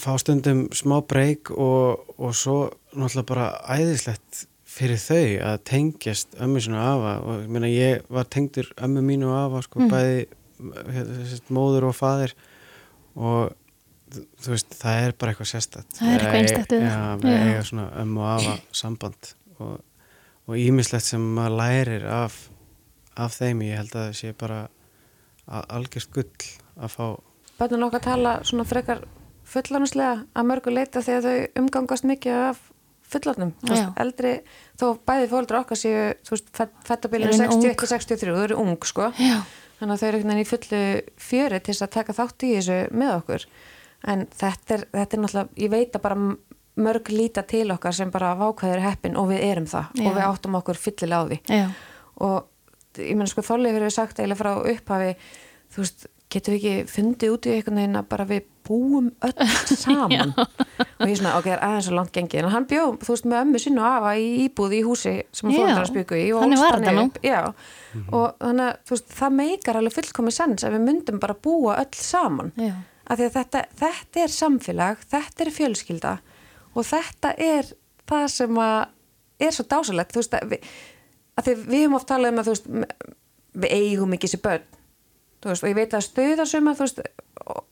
fá stundum smá breyk og, og svo náttúrulega bara æðislegt fyrir þau að tengjast ömmu svona afa og ég meina ég var tengdur ömmu mínu afa sko bæði sem sagt, móður og faðir og þú þú veist það er bara eitthvað sérstætt Það er eitthvað einstakt við það. Já, við Já. eiga svona ömmu og afa samband og, og ímislegt sem maður lærir af, af þeim ég held að það sé bara a- algjört gull að fá Bönnun okkar tala svona frekar fullanislega að mörgu leita þegar þau umgangast mikið af fullornum, þú veist, eldri þó bæði fóldra okkar séu þú veist, ung. 61-63 þau eru ung, sko Já. Þannig að þau eru einhvern veginn í fullu fjöri til þess að taka þátt í þessu með okkur en þetta er, þetta er náttúrulega ég veit að bara mörg líta til okkar sem bara vákvæður heppin og við erum það Já. og við áttum okkur fyllilega á því Já. og ég meina sko Þorleif hefur sagt eiginlega frá upphafi þú veist, getum við ekki fundið út í einhvern veginn að bara við búum öll saman og ég svona, ok, það er aðeins svo langt gengið en hann bjóð, þú veist, með ömmu sinni og afa í íbúð í húsi sem Já. fóldrar spjöku í og ólst var þetta nú. upp. Já, og þannig að veist, það meikar alveg fullkomið sens að við myndum bara búa öll saman Já. af því að þetta, þetta er samfélag þetta er fjölskylda og þetta er það sem að er svo dásalegt þú veist að við, að við höfum oft talað um að veist við eigum ekki þessi börn veist, og ég veit að stöðarsuma þú veist,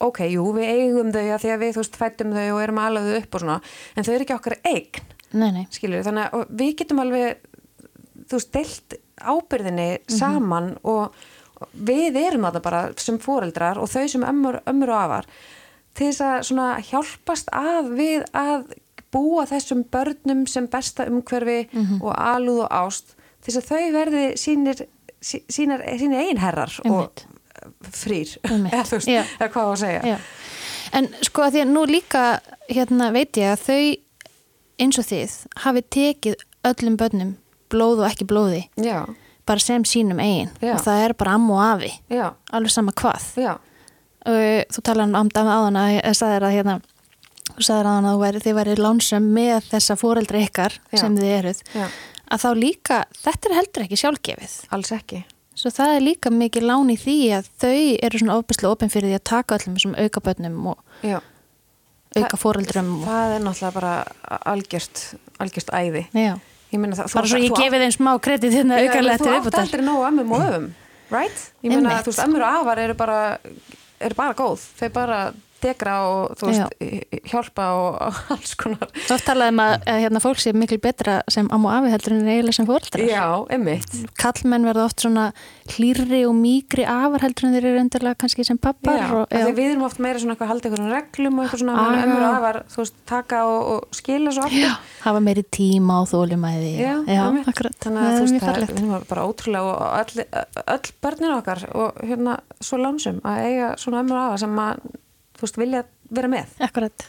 ok, jú, við eigum þau að því að við, þú veist, fættum þau og erum alveg upp og svona, en þau eru ekki okkar eign. Nei, nei. skilur, þannig að við getum alveg þú veist, deilt ábyrðinni saman og, við erum þetta bara sem foreldrar og þau sem ömmur, ömmur og afar til þess að svona hjálpast að við að búa þessum börnum sem besta umhverfi og alúð og ást til þess að þau verði sínir sí- sínar, sínir einherrar og frýr eða veist, eða hvað á að segja. Já. En sko að því að nú líka hérna veit ég að þau eins og þið hafi tekið öllum börnum blóð og ekki blóði já, bara sem sínum eigin. Og það er bara amma og afi. Já, alveg sama hvað. Og þú talar um dama áðan að ég sagði að hérna þú sagðir að þú væri, þið væri lánsum með þessa fóreldri ykkar sem þið eruð. Já, að þá líka, þetta er heldur ekki sjálfgefið. Alls ekki svo það er líka mikið lán í því að þau eru svona ofbæslega opinn fyrir því að taka öllum þessum aukabönnum og já auka fóreldrum og, Það er náttúrulega bara algjört, algjört æði. já. Ég meina það, bara svo ég gefi þeim smá kredit hérna aukarlega til Þú átt aldrei nógu ömmum og öfum, right? Ég meina, þú veist, ömmur og afar eru bara, eru bara góð. Þau bara degra og, þú veist, hjálpa og, alls konar. Svo oft talaði um að, að hérna, fólk sé miklu betra sem amma og afi heldur en eiginlega sem fóreldrar Já, einmitt. kallmenn verða oft svona hlýrri og mýgri afar heldur en þeir eru undirlega kannski sem pappar Já, og, því við erum oft meira svona eitthvað haldið einhverjum reglum og eitthvað svona, Ah. og afar, þú veist, taka og, og skila svo aftur. Já, hafa meiri tíma og þólumæði Já, já akkurat, Þannig það að þú veist, það er bara ótrúlega og öll, öll börnin okkar og hérna svo lánsum að eiga svona ömmur og afa sem að, þú veist, vilja vera með. Akkurat,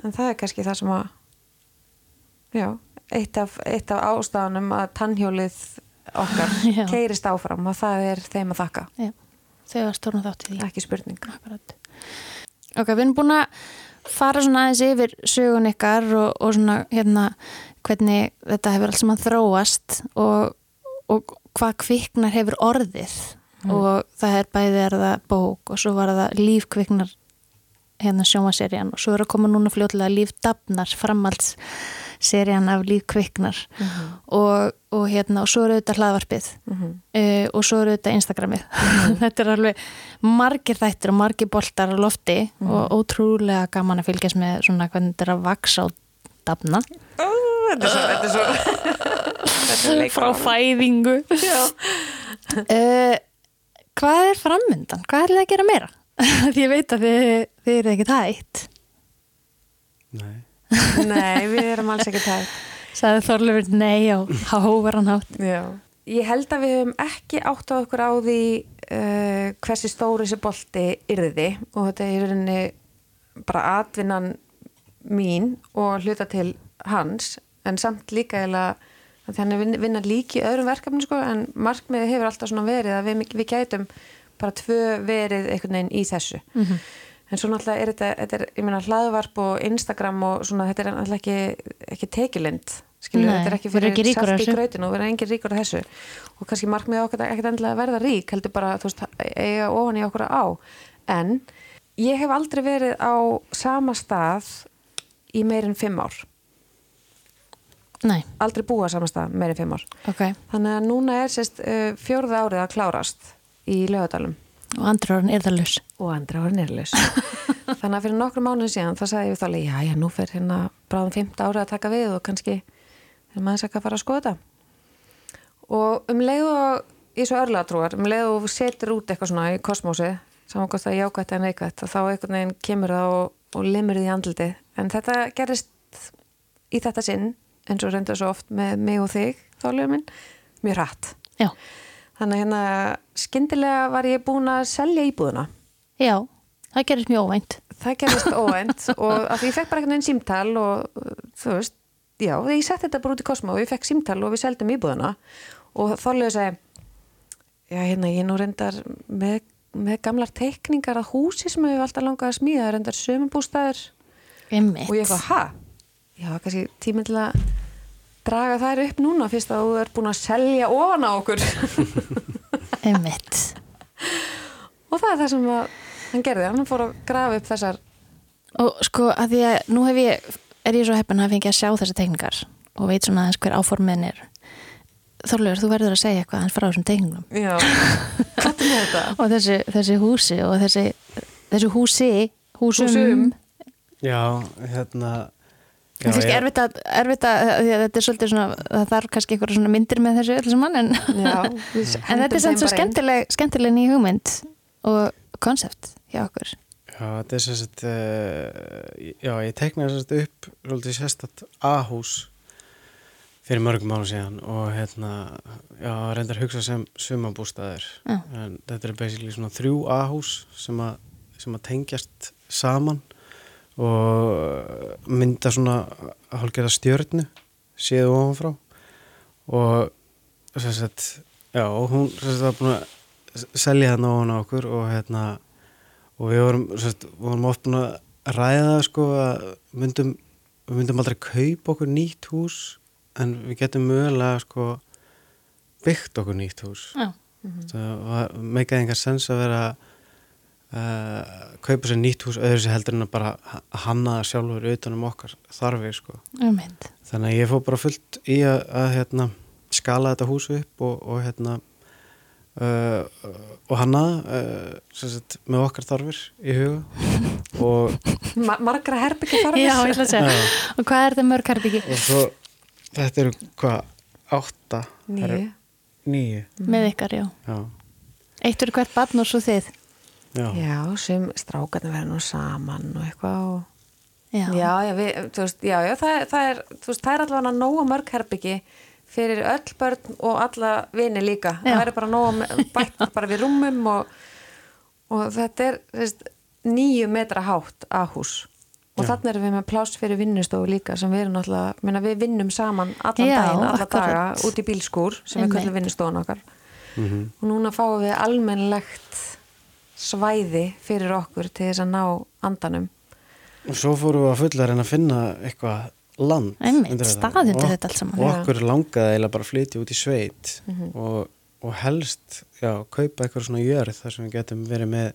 En það er kannski það sem að, já, eitt af, eitt af ástafanum að tannhjólið okkar keirist áfram og það er þeim að þakka, já, þau var stórna þátt í því. Ekki spurning. Akkurat. Ok, við erum búin að fara svona aðeins yfir sögun ykkar og, og svona hérna hvernig þetta hefur alls saman þróast og, og hvað kviknar hefur orðið. Og það er bæði er það bók og svo var það lífkviknar hérna sjómaserjan og svo er að koma núna fljótlega lífdabnar framhaldsserjan af lífkviknar og, og hérna og svo er auðvitað hlaðvarpið. Mhm. uh, og svo eru þetta Instagramið. Þetta er alveg margir þættir og margir boltar á lofti og ótrúlega gaman að fylgjast með svona hvernig þetta er að vaksa og dafna. Ó, þetta er svo, þetta er svo, þetta er frá fæðingu. Uh, hvað er framundan? hvað er það að gera meira? Því ég veit að þið, þið eru ekkert hægt Nei. Nei, við erum alls ekki tætt. sagði Þorlefur nei á háveran hátt Já. Ég held að við höfum ekki átt á okkur á því uh, hversi stóri þessi bolti yrði og þetta er í rauninni bara atvinnan mín og hluta til hans en samt líka eða að er vin- vinna líki í öðrum verkefni sko, en markmiðið hefur alltaf svona verið að við, við gætum bara tvö verið einhvern veginn í þessu. En svo náttúrulega er þetta, þetta er, ég meina hlaðvarp og Instagram og svona þetta er náttúrulega ekki, ekki tekilind Nei, þetta er ekki fyrir salt í grautinu og verður engin ríkur af þessu. Og kannski markmiðið okkar ekkert endilega að verða rík heldur bara, þú veist, eiga ofan í okkur á. En ég hef aldrei verið á sama stað í meirinn fimm ár. Nei, aldrei búið á sama stað meirinn fimm ár. Ok. Þannig að núna er sérst uh, fjórða árið að klárast í lögadalum og andra orðin er það laus og andra var nýrlaus þannig að fyrir nokkru mánuð síðan þá sagði ég við þálega, já, já, nú fer hérna bráðum 15 árið að taka við og kannski er maður ekki að fara að skoða og um leið og í svo örlatrúar, um leið og setur út eitthvað svona í kosmósi saman hvort það er jákvætt en neikvætt og þá einhvern veginn kemur það og, og limur því andliti. En þetta gerist í þetta sinn eins og reynda svo oft með mig og þig þálega minn, mjög hratt. Já, þannig að hérna skyndilega var ég búin að selja íbúðuna já, það gerist mjög óvænt. það gerist óvænt og að því ég fekk bara einhvern veginn símtal og uh, þú veist, já, ég setti þetta bara út í kosma og ég fekk símtal og við seldum íbúðuna og þálega segi já, hérna, ég nú reyndar með, með gamlar teikningar að húsi sem hefur alltaf langað að smíða, reyndar sömumbústæður og ég eitthvað, ha? Já, kannski tíminn til að draga þær upp núna fyrst að þú er búin að selja ofan á okkur Einmitt. og það er það sem að hann gerði, hann fór að grafa upp þessar Og sko, að því að nú hef ég, er ég svo heppin að fengi að sjá þessar teikningar og veit svona aðeins hver áformin er. Þorlegur, þú verður að segja eitthvað aðeins frá þessum teikningum. já, hvað er með þetta? Og þessi, þessi húsi og þessi, þessi húsi, húsum. Húsum. Já, hérna Það er kannski erfitt að, erfitt að, þetta er svolítið svona, það þarf kannski eitthvað svona myndir með þessu öllu en, Já, við en hendum þetta er samt svo skemmtileg, skemmtileg ný hugmynd og konsept hjá okkur. Já, þetta er sem sagt uh, já, ég teknaði sem sagt upp svolítið sérstatt A-hús fyrir mörgum árum síðan og hérna, já, reyndar hugsa sem sumabústaðir Já. en þetta er basically svona þrjú A-hús sem að, sem að tengjast saman og mynda svona hálfgerða stjörnu séðu ofanfrá og sagt, já, hún sagt var búin að selja þarna ofan á okkur og hérna og við vorum, sérst, vorum oft búin að ræða það sko að myndum, við myndum aldrei kaupa okkur nýtt hús en við getum mögulega sko byggt okkur nýtt hús Já. það var meikaði engar sens að vera uh, kaupa sér nýtt hús öðru sér heldur en að bara ha- hanna það sjálfur utanum okkar þarfi sko Einmitt. þannig að ég fór bara fullt í að, að hérna, skala þetta hús upp og, og hérna uh, og hanna uh, með okkar þarfir í huga og, Ma margra segja. Já. Og hvað er þetta mörg herbyggi og svo þetta eru hvað átta nýju með ykkar, já. já, Eitt fyrir hvert barn og svo þið. Já. Já, sem strákarnir verður nú saman og eitthvað og... Já. Já, já, við, veist, já, já, það, það er, veist, það er allavega nóga mörg herbyggi fyrir öll börn og alla vini líka. Já. Það er bara nóga bætt bara við rúmum og, og þetta er, veist, nýju metra hátt að hús. Og þannig erum við með pláss fyrir vinnustofu líka sem við erum náttúrulega, minna, við vinnum saman allan Já, daginn, alla akkurat. daga út í bílskúr sem við Einmitt. kallum vinnustofun okkar. Mhm. Og núna fáum við almennlegt svæði fyrir okkur til þess að ná andanum. og svo fórum við að fulla að reyna að finna eitthvað land Einmitt, undir þetta. stað undir Og- þetta allt saman. og okkur langaði eiginlega bara flytja út í sveit Mhm. og, og helst já, kaupa eitthvað svona jörð þar sem við getum verið með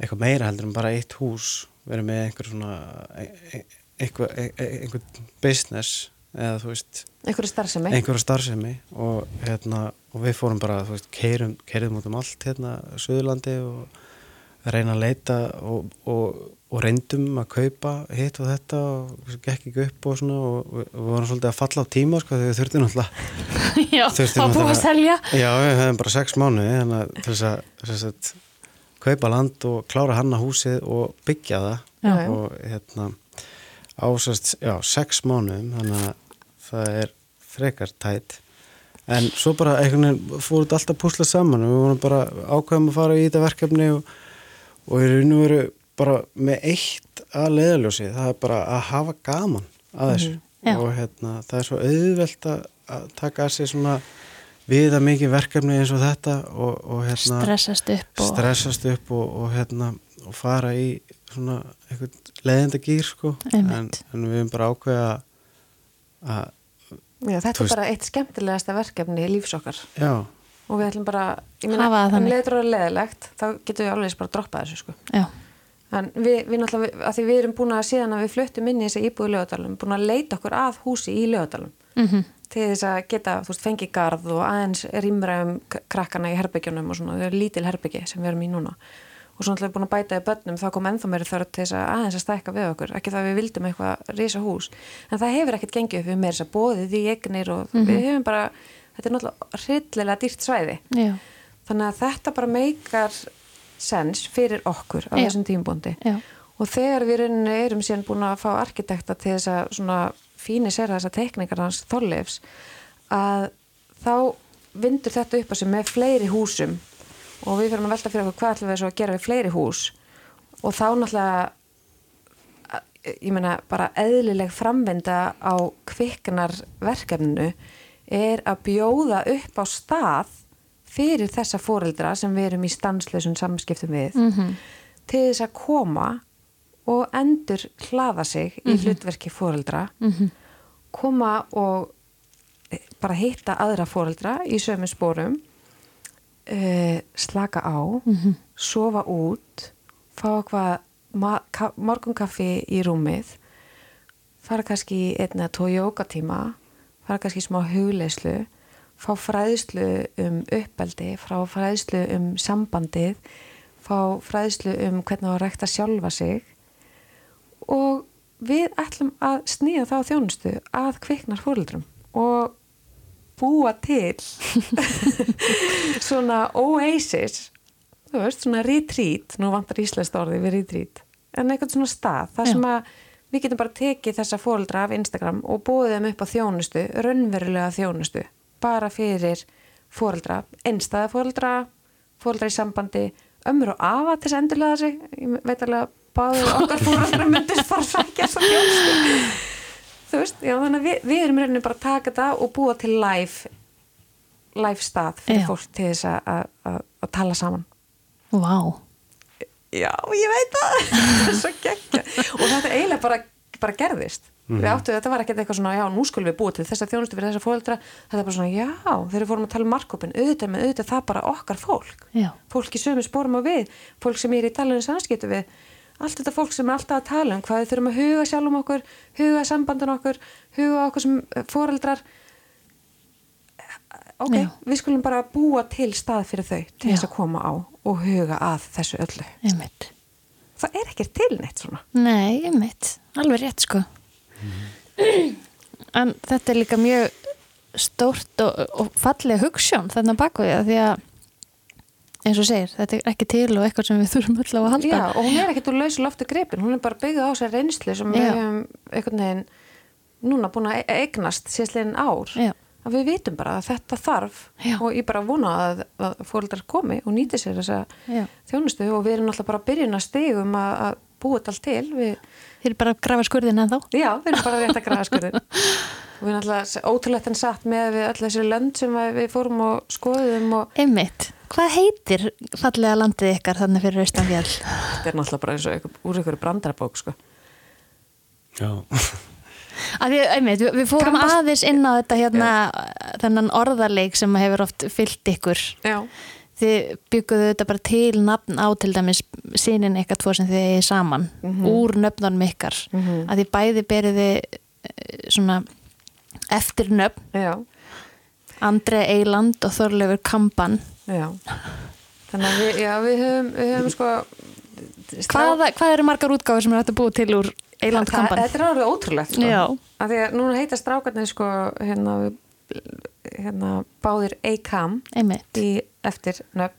eitthvað meira heldur en bara eitt hús verið með einhver svona e- e- eitthvað, e- einhver business eða þú veist einhverju starfsemi og, hérna, og við fórum bara, þú veist, keirum, keirum út um allt hérna, Suðurlandi og reyna að leita og, og, og reyndum að kaupa hitt og þetta og gekk ekki upp og svona og við, við vorum svolítið að falla á tíma sko þegar við þurftum náttúrulega Já, Þurftum þá búið að selja. Já, við höfum bara sex mánuði þannig að þess að, þess að kaupa land og klára hanna húsið og byggja það. Já, og hérna ásast, já, sex mánuðum þannig að það er frekar tætt. En svo bara einhvern veginn fór þetta alltaf púsla saman og við vorum bara ákveðum að fara í þetta verkefni og, og í raun og veru bara með eitt að leiðaljósi það er bara að hafa gaman að þessu. Já. og hérna það er svo auðvelt að, að taka að sér svona viða mikið verkefni eins og þetta og, og hérna Stressast upp og... stressast upp og, og hérna og fara í svona eitthvað leiðenda gýr sko en, en við erum bara ákveða að, Já, þetta er bara eitt skemmtilegasta verkefni í lífsokkar já, og við ætlum bara, ég um þannig. leiður að leðilegt þá getum við alveg bara að droppa þessu sko. Já, en við, við náttúrulega, að því við erum búin að síðan að við fluttum inn í þessa íbúi lögadalum búin að leita okkur að húsi í lögadalum mm til þess að geta, þú veist, fengi garð og aðeins rýmra um k- krakkana í herbyggjunum og svona, þau eru lítil herbyggi sem við erum í núna. Og svo náttúrulega búin að bæta í börnum þá kom ennþá meiri þörf til þess að aðeins að stækka við okkur. Ekki það að við vildum eitthvað risa hús. En það hefur ekkert gengið upp við meira þess að bóðið í egnir og við hefum bara þetta er náttúrulega hryllilega dýrt svæði. Já, þannig að þetta bara meikar sens fyrir okkur á Já. þessum tímubóndi já, og þegar við erum síðan búin að fá arkitekta til þess að svona fínir sér þessar teknikar hans Þorleifs að þá vindur þetta upp á sig með fleiri húsum. Og við fyrir að velta fyrir okkur hvað ætlum við að gera við fleiri hús. Og þá náttúrulega ég meina bara eðlileg framvinda á kviknar verkefninu er að bjóða upp á stað fyrir þessa fóreldra sem við erum í stanslösun samskiptum við mm -hmm. til þess að koma og endur hlaða sig í hlutverki fóreldra Mhm. koma og bara hitta aðra fóreldra í sömu spórum uh, slaka á Mhm. sofa út fá eitthvað morgunkaffi í rúmið fara kannski í einn eða tvo jókatíma fara kannski smá hugleyslu fá fræðslu um uppeldi fá fræðslu um sambandið fá fræðslu um hvernig á að rekta sjálfa sig og við ætlum að snýða þá þjónustu að kviknar fóröldrum og búa til svona oasis þú veist, svona retreat nú vantar íslenskt orði við retreat en eitthvað svona stað, það sem að við getum bara tekið þessa fóreldra af Instagram og búið þeim upp á þjónustu raunverulega þjónustu, bara fyrir fóreldra, einstæða fóreldra fóreldra í sambandi ömmur og afa til þess að endurlega sig. Ég veit alveg að báðu okkar fóreldra myndir fara að sækja þessa þjónustu. Þú veist, já þannig að við, við erum rauninni bara að taka þetta og búa til live live stað fyrir Já. fólk til þess að- að að- að tala saman. Vá, Já, ég veit það. Það er svo geggja og þetta eiginlega bara, bara gerðist. Við áttu þetta var ekkert eitthvað svona já, nú skulum við búa til þessa þjónustu fyrir þessa fóreldra þetta er bara svona, já, þegar við fórum að tala um markkopin auðvitað með auðvitað það bara okkar fólk. Já, fólk í sömu spórum og við fólk sem er í talinu samskiptu við. Allt þetta fólk sem er alltaf að tala um hvað við þurfum að huga sjálfum okkur huga sambandun okkur, huga okkur sem fóreldrar ok, Já. við skulum bara búa til stað fyrir þau til þess að koma á og huga að þessu öllu einmitt. það er ekkert til neitt svona Nei, einmitt, alveg rétt sko. En þetta er líka mjög stórt og, og falleg hugssjón þarna baku því að því að eins og segir, þetta er ekki til og eitthvað sem við þurfum á að halda. Já, og hún er ekkert úr lausu lofti gripin, hún er bara byggð á sér reynslu sem við Já. hefum einhvern veginn núna búin að eignast síðslegin ár Já. Að við vitum bara að þetta þarf Já. og ég bara vona að, að fóreldrar komi og nýti sér þessa Já. þjónustu og við erum náttúrulega bara að byrjun að stegum að, að búa þetta allt til við, Þið er bara að grafa skurðin en þá. já, við erum bara rétt að græða skurðin og við náttúrulega ótrúlegt en satt með við öll þessi lönd sem við fórum og skoðum og Einmitt, hvað heitir fallega landið ykkar þannig fyrir Austanfjall? þetta er náttúrulega bara eins og úr einhverju brandarabók sko. Já. Að við, einmitt, við, fórum Kambas- aðeins inn á þetta hérna, þennan orðarleik sem hefur oft fyllt ykkur. Já, Þið bygguðu þetta bara til nafn á til dæmis sínin ykkar tvo sem þið eigið saman úr nöfnunum ykkar. Mhm. Að þið bæði beriði svona eftir nöfn, já Andrei Eiland og Þorleifur Kampan. Já, þannig að við, já, við höfum, við höfum sko Hvað, hvað eru margar útgáður sem er hægt að búa til úr Eiland Kampan? Þetta er alveg ótrúlegt sko. Af því að núna heita strákarnir sko hérna, hérna báðir Eikam í eftir nöfn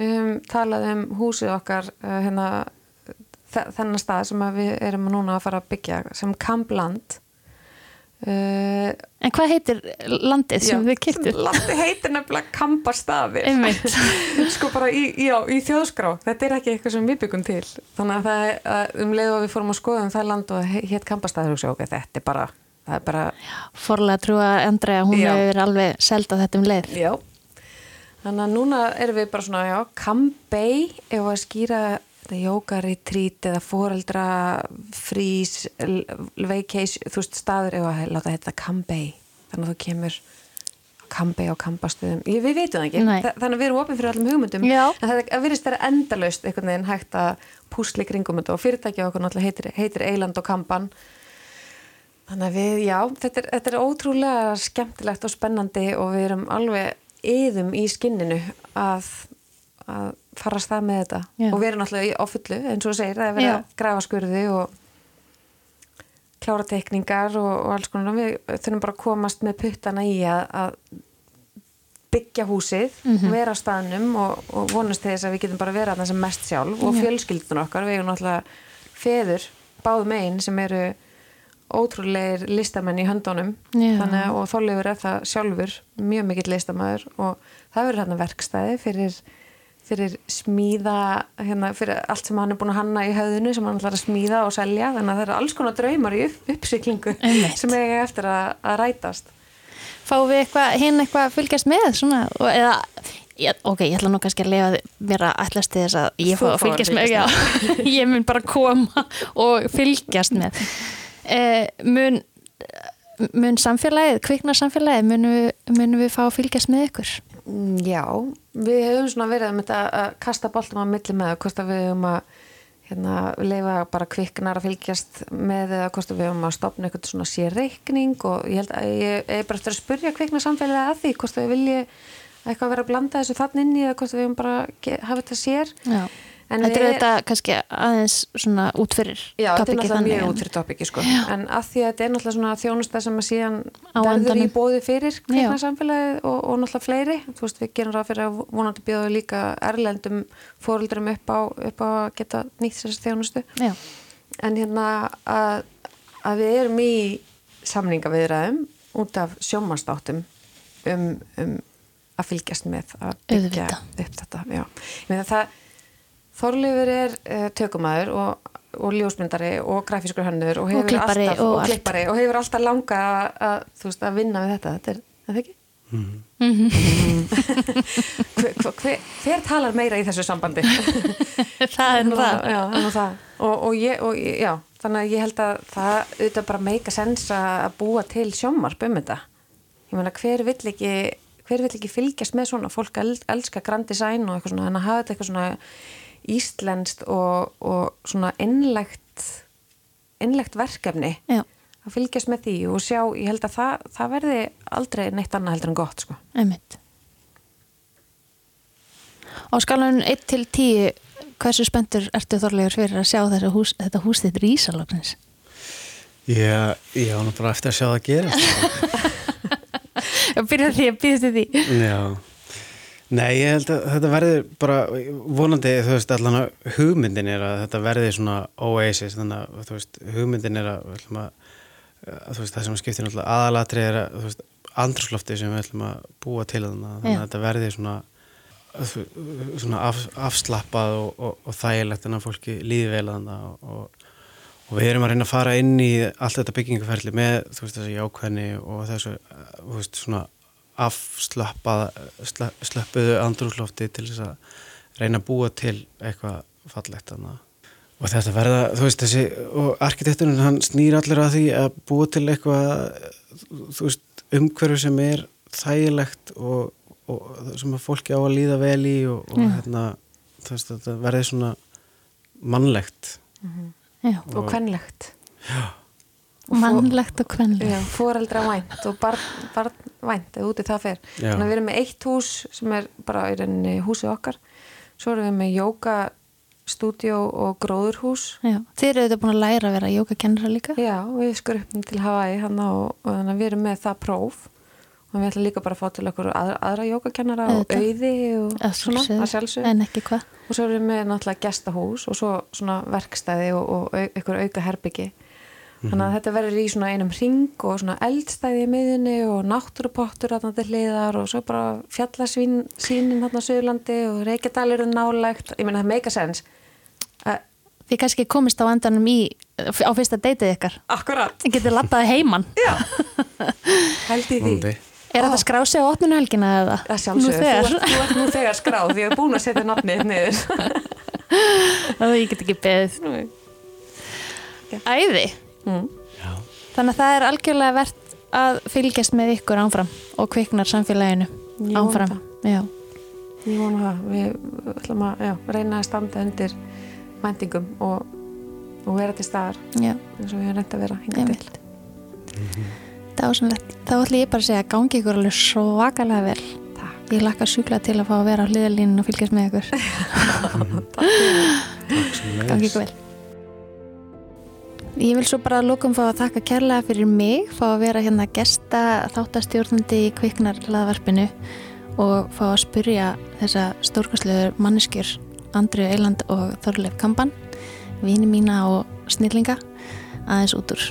við höfum talað um húsið okkar uh, hérna þe- þennan stað sem við erum núna að fara að byggja sem Kampland uh, En hvað heitir landið sem þið kiptu? Landi heitir nefnilega Kampastaðir Einmitt. sko bara í, já, í þjóðskrá þetta er ekki eitthvað sem við byggum til þannig að það er um leið og við fórum að skoða um það land og hétt Kampastaðir og sjá ok, þetta er bara, er bara Forlega Andrei að hún Já. hefur alveg selda þetta um leið. já þannig að núna erum við bara svona já, Kambei, ef að skýra þetta jókarittrít eða foreldra frís vacation, þú veist staður ef að láta þetta Kambei þannig að þú kemur Kambei á Kambastuðum, við veitum það ekki. Þa- þannig að við erum opið fyrir allum hugmyndum. Já. en það virðist vera endalaust einhvern veginn hægt að púsli kringum og fyrirtæki okkur náttúrulega heitir, heitir Eiland og Kamban. Þannig að við, já, þetta er, þetta er ótrúlega skemmtilegt og spennandi og við erum alveg yðum í skinninu að, að fara að stað með þetta Já. og erum náttúrulega á fullu eins og segir, það er verið að grafa skurði og klára tekningar og, og alls konar. Við þurfum bara að komast með puttana í að, að byggja húsið, vera á staðnum og, og vonast þess að við getum bara vera þarna sem mest sjálf. Og fjölskyldun okkar við erum náttúrulega feður báðum einn sem eru ótrúleir listamenn í höndunum. Að- og Þorleifur er það sjálfur mjög mikill listamæður og það verður hérna verkstæði fyrir, fyrir smíða hérna, fyrir allt sem hann er búin að hanna í höfðinu sem hann ætlar að smíða og selja þannig að það eru alls konar draumar í upp, uppsyklingu Einmitt. sem eiga eftir að, að rætast Fáum við eitthvað, hinn eitthvað að fylgjast með svona, og, eða, ég, ok, ég ætla nú kannski að lefa mér að til þess að ég fá að fáir að fylgjast með, já, fylgjast ég mun bara koma og fylgjast með. Eh, mun, mun samfélagið, kviknar samfélagið, munum við, munum við fá að fylgjast með ykkur? Mm, Já, við hefum svona verið um þetta að kasta boltum á milli með það, hvort að við hefum að hérna, leifa bara kviknar að fylgjast með eða hvort að við hefum að stopna eitthvað svona sérreikning og ég held að ég er bara eftir að spurja kviknar samfélagið að því hvort að við vilji eitthvað vera að blanda þessu þann inn í eða hvort að við hefum bara hafa þetta sér Já. En Þetta er þetta kannski aðeins svona út fyrir Já, þetta er náttúrulega mjög en- út fyrir topiki sko. en að því að þetta er náttúrulega svona þjónusta sem að síðan verður í bóði fyrir Já. kveiknarsamfélagið og, og náttúrulega fleiri þú veist, við gerum ráð fyrir að vonandi bjóðu líka erlendum fóröldurum upp á, upp á að geta nýtt þessi þjónustu Já, en hérna að, að við erum í samningaviðræðum út af sjómanstáttum um, um að fylgjast með að byggja Auðvitað. upp þetta já. Ég meina það Þorleifur er uh, tökumæður og, og ljósmyndari og grafískur hönnur og, hefur klippari alltaf, og og, klippari og hefur alltaf langa að, veist, að vinna við þetta þetta er, er það ekki? hver, hver, hver talar meira í þessu sambandi? það er nú það. Já, nú það. Og, og, ég, og já, þannig að ég held að það auðvitað bara meika sens að búa til sjómarp um þetta. Ég meina, hver vill ekki, hver vill ekki fylgjast með svona? Fólk el, elska grand design og eitthvað svona, en að hafa þetta eitthvað svona íslenskt og, og svona innlegt, innlegt verkefni Já, að fylgjast með því og sjá, ég held að það, það verði aldrei neitt annað heldur en gott, sko. einmitt. Á skalanum 1 til 10, hversu spenntur ertu þorlegur fyrir að sjá þetta hús, þetta hús þitt rísalóknins? Já, ég á nú bara eftir að sjá það gera sko. Byrja því að býðast því. Já Nei, ég held að þetta verði bara vonandi, þú veist, allan að hugmyndin er að þetta verði svona oasis, þannig að, þú veist, hugmyndin er að, að, að þú veist, það sem skiptir náttúrulega aðalatri er að, þú veist, andrúslofti sem við ætlum að búa til þannig að, þannig að þetta verði svona svona af, afslappað og, og, og þægilegt en að fólki líði vel þannig og, og, og við erum að reyna að fara inn í allt þetta byggingaferli með, þú veist, þessi jákvæðni og þessu, eh, þú veist, svona afslappað sla- slöppuðu andrúslofti til þess að reyna að búa til eitthvað fallegt þannig og þetta verða, þú veist, þessi og arkitekturinn hann snýr allir að því að búa til eitthvað þú veist, umhverju sem er þægilegt og, og sem að fólki á að líða vel í og, og Já. hérna, þú veist, þetta verði svona mannlegt Já, Og kvenlegt. Mannlegt og kvenlegt. Já, foreldra vænt og barn, barn vænt eða úti það fer. Þannig að við erum með eitt hús sem er bara í rauninni húsið okkar. Svo erum við með jókastúdjó og gróðurhús. Já, þið eru auðvitað búin að læra að vera jókakennara líka. Já, og við skrupum til Hawaii hann og, og þannig að við erum með það próf og við ætlum líka bara að fá til okkur aðra, aðra jókakennara og auði og Að svona, að sjálfsög. En ekki hvað. Og svo erum við með náttúrulega gestahús og svo svona verkstæði og, og au, ykkur auka herbyggi. Þannig að þetta verður í svona einum ring og svona eldstæði í miðinni og náttúrupottur þarna til hliðar og svo bara fjallasvín sínin þarna á Suðurlandi og Reykjadalur er nálægt. Ég meina það meika sens. Uh, Þið kannski komist á endanum í, á fyrsta deytið ykkar. akkurat. Þið getið lappaði heiman. Já. Held í því. Vonandi. Er þetta skrá sig á opnunuhelgina eða? Það sjálfsögur, þú, þú ert nú þegar skráð því ég er búin að setja nafnið niður. Það ég get ekki beðið. Æði. Mm. Já. Þannig að það er algjörlega verðt að fylgjast með ykkur áfram og kviknar samfélaginu áfram. Já. Ég vona það. Við ætlum að já, reyna að standa undir væntingum og, og vera til staðar Já, eins og við erum reynd að vera hingað til. einmitt. Dásanlegt. Þá ætlum ég bara að segja að gangi ykkur alveg svakalega vel. Takk. Ég lakka sjúkla til að fá að vera á hliðalínu og fylgjast með ykkur. Takk Gangi ykkur vel. Ég vil svo bara lókum fá að þakka kærlega fyrir mig, fá að vera hérna gesta þáttastjórnandi í kviknar hlaðvarpinu og fá að spyrja þessa stórkastlegur manneskjur Andriu Eiland og Þorleif Kampan, vini mína og snillinga aðeins út úr.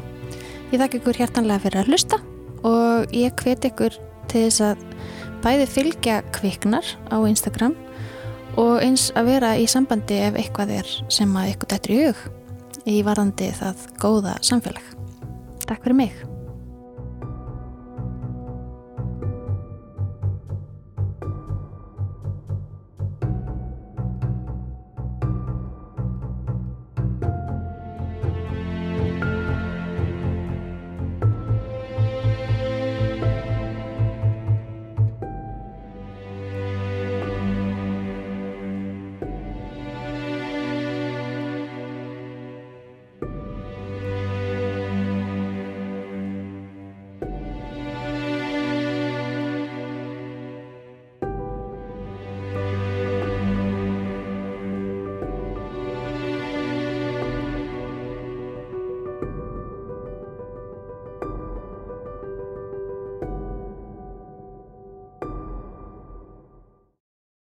Ég þakka ykkur hjartanlega fyrir að hlusta og ég hveti ykkur til þess að bæði fylgja kviknar á Instagram og eins að vera í sambandi ef eitthvað er sem að ykkur dættur í hug í varðandi það góða samfélag. Takk fyrir mig.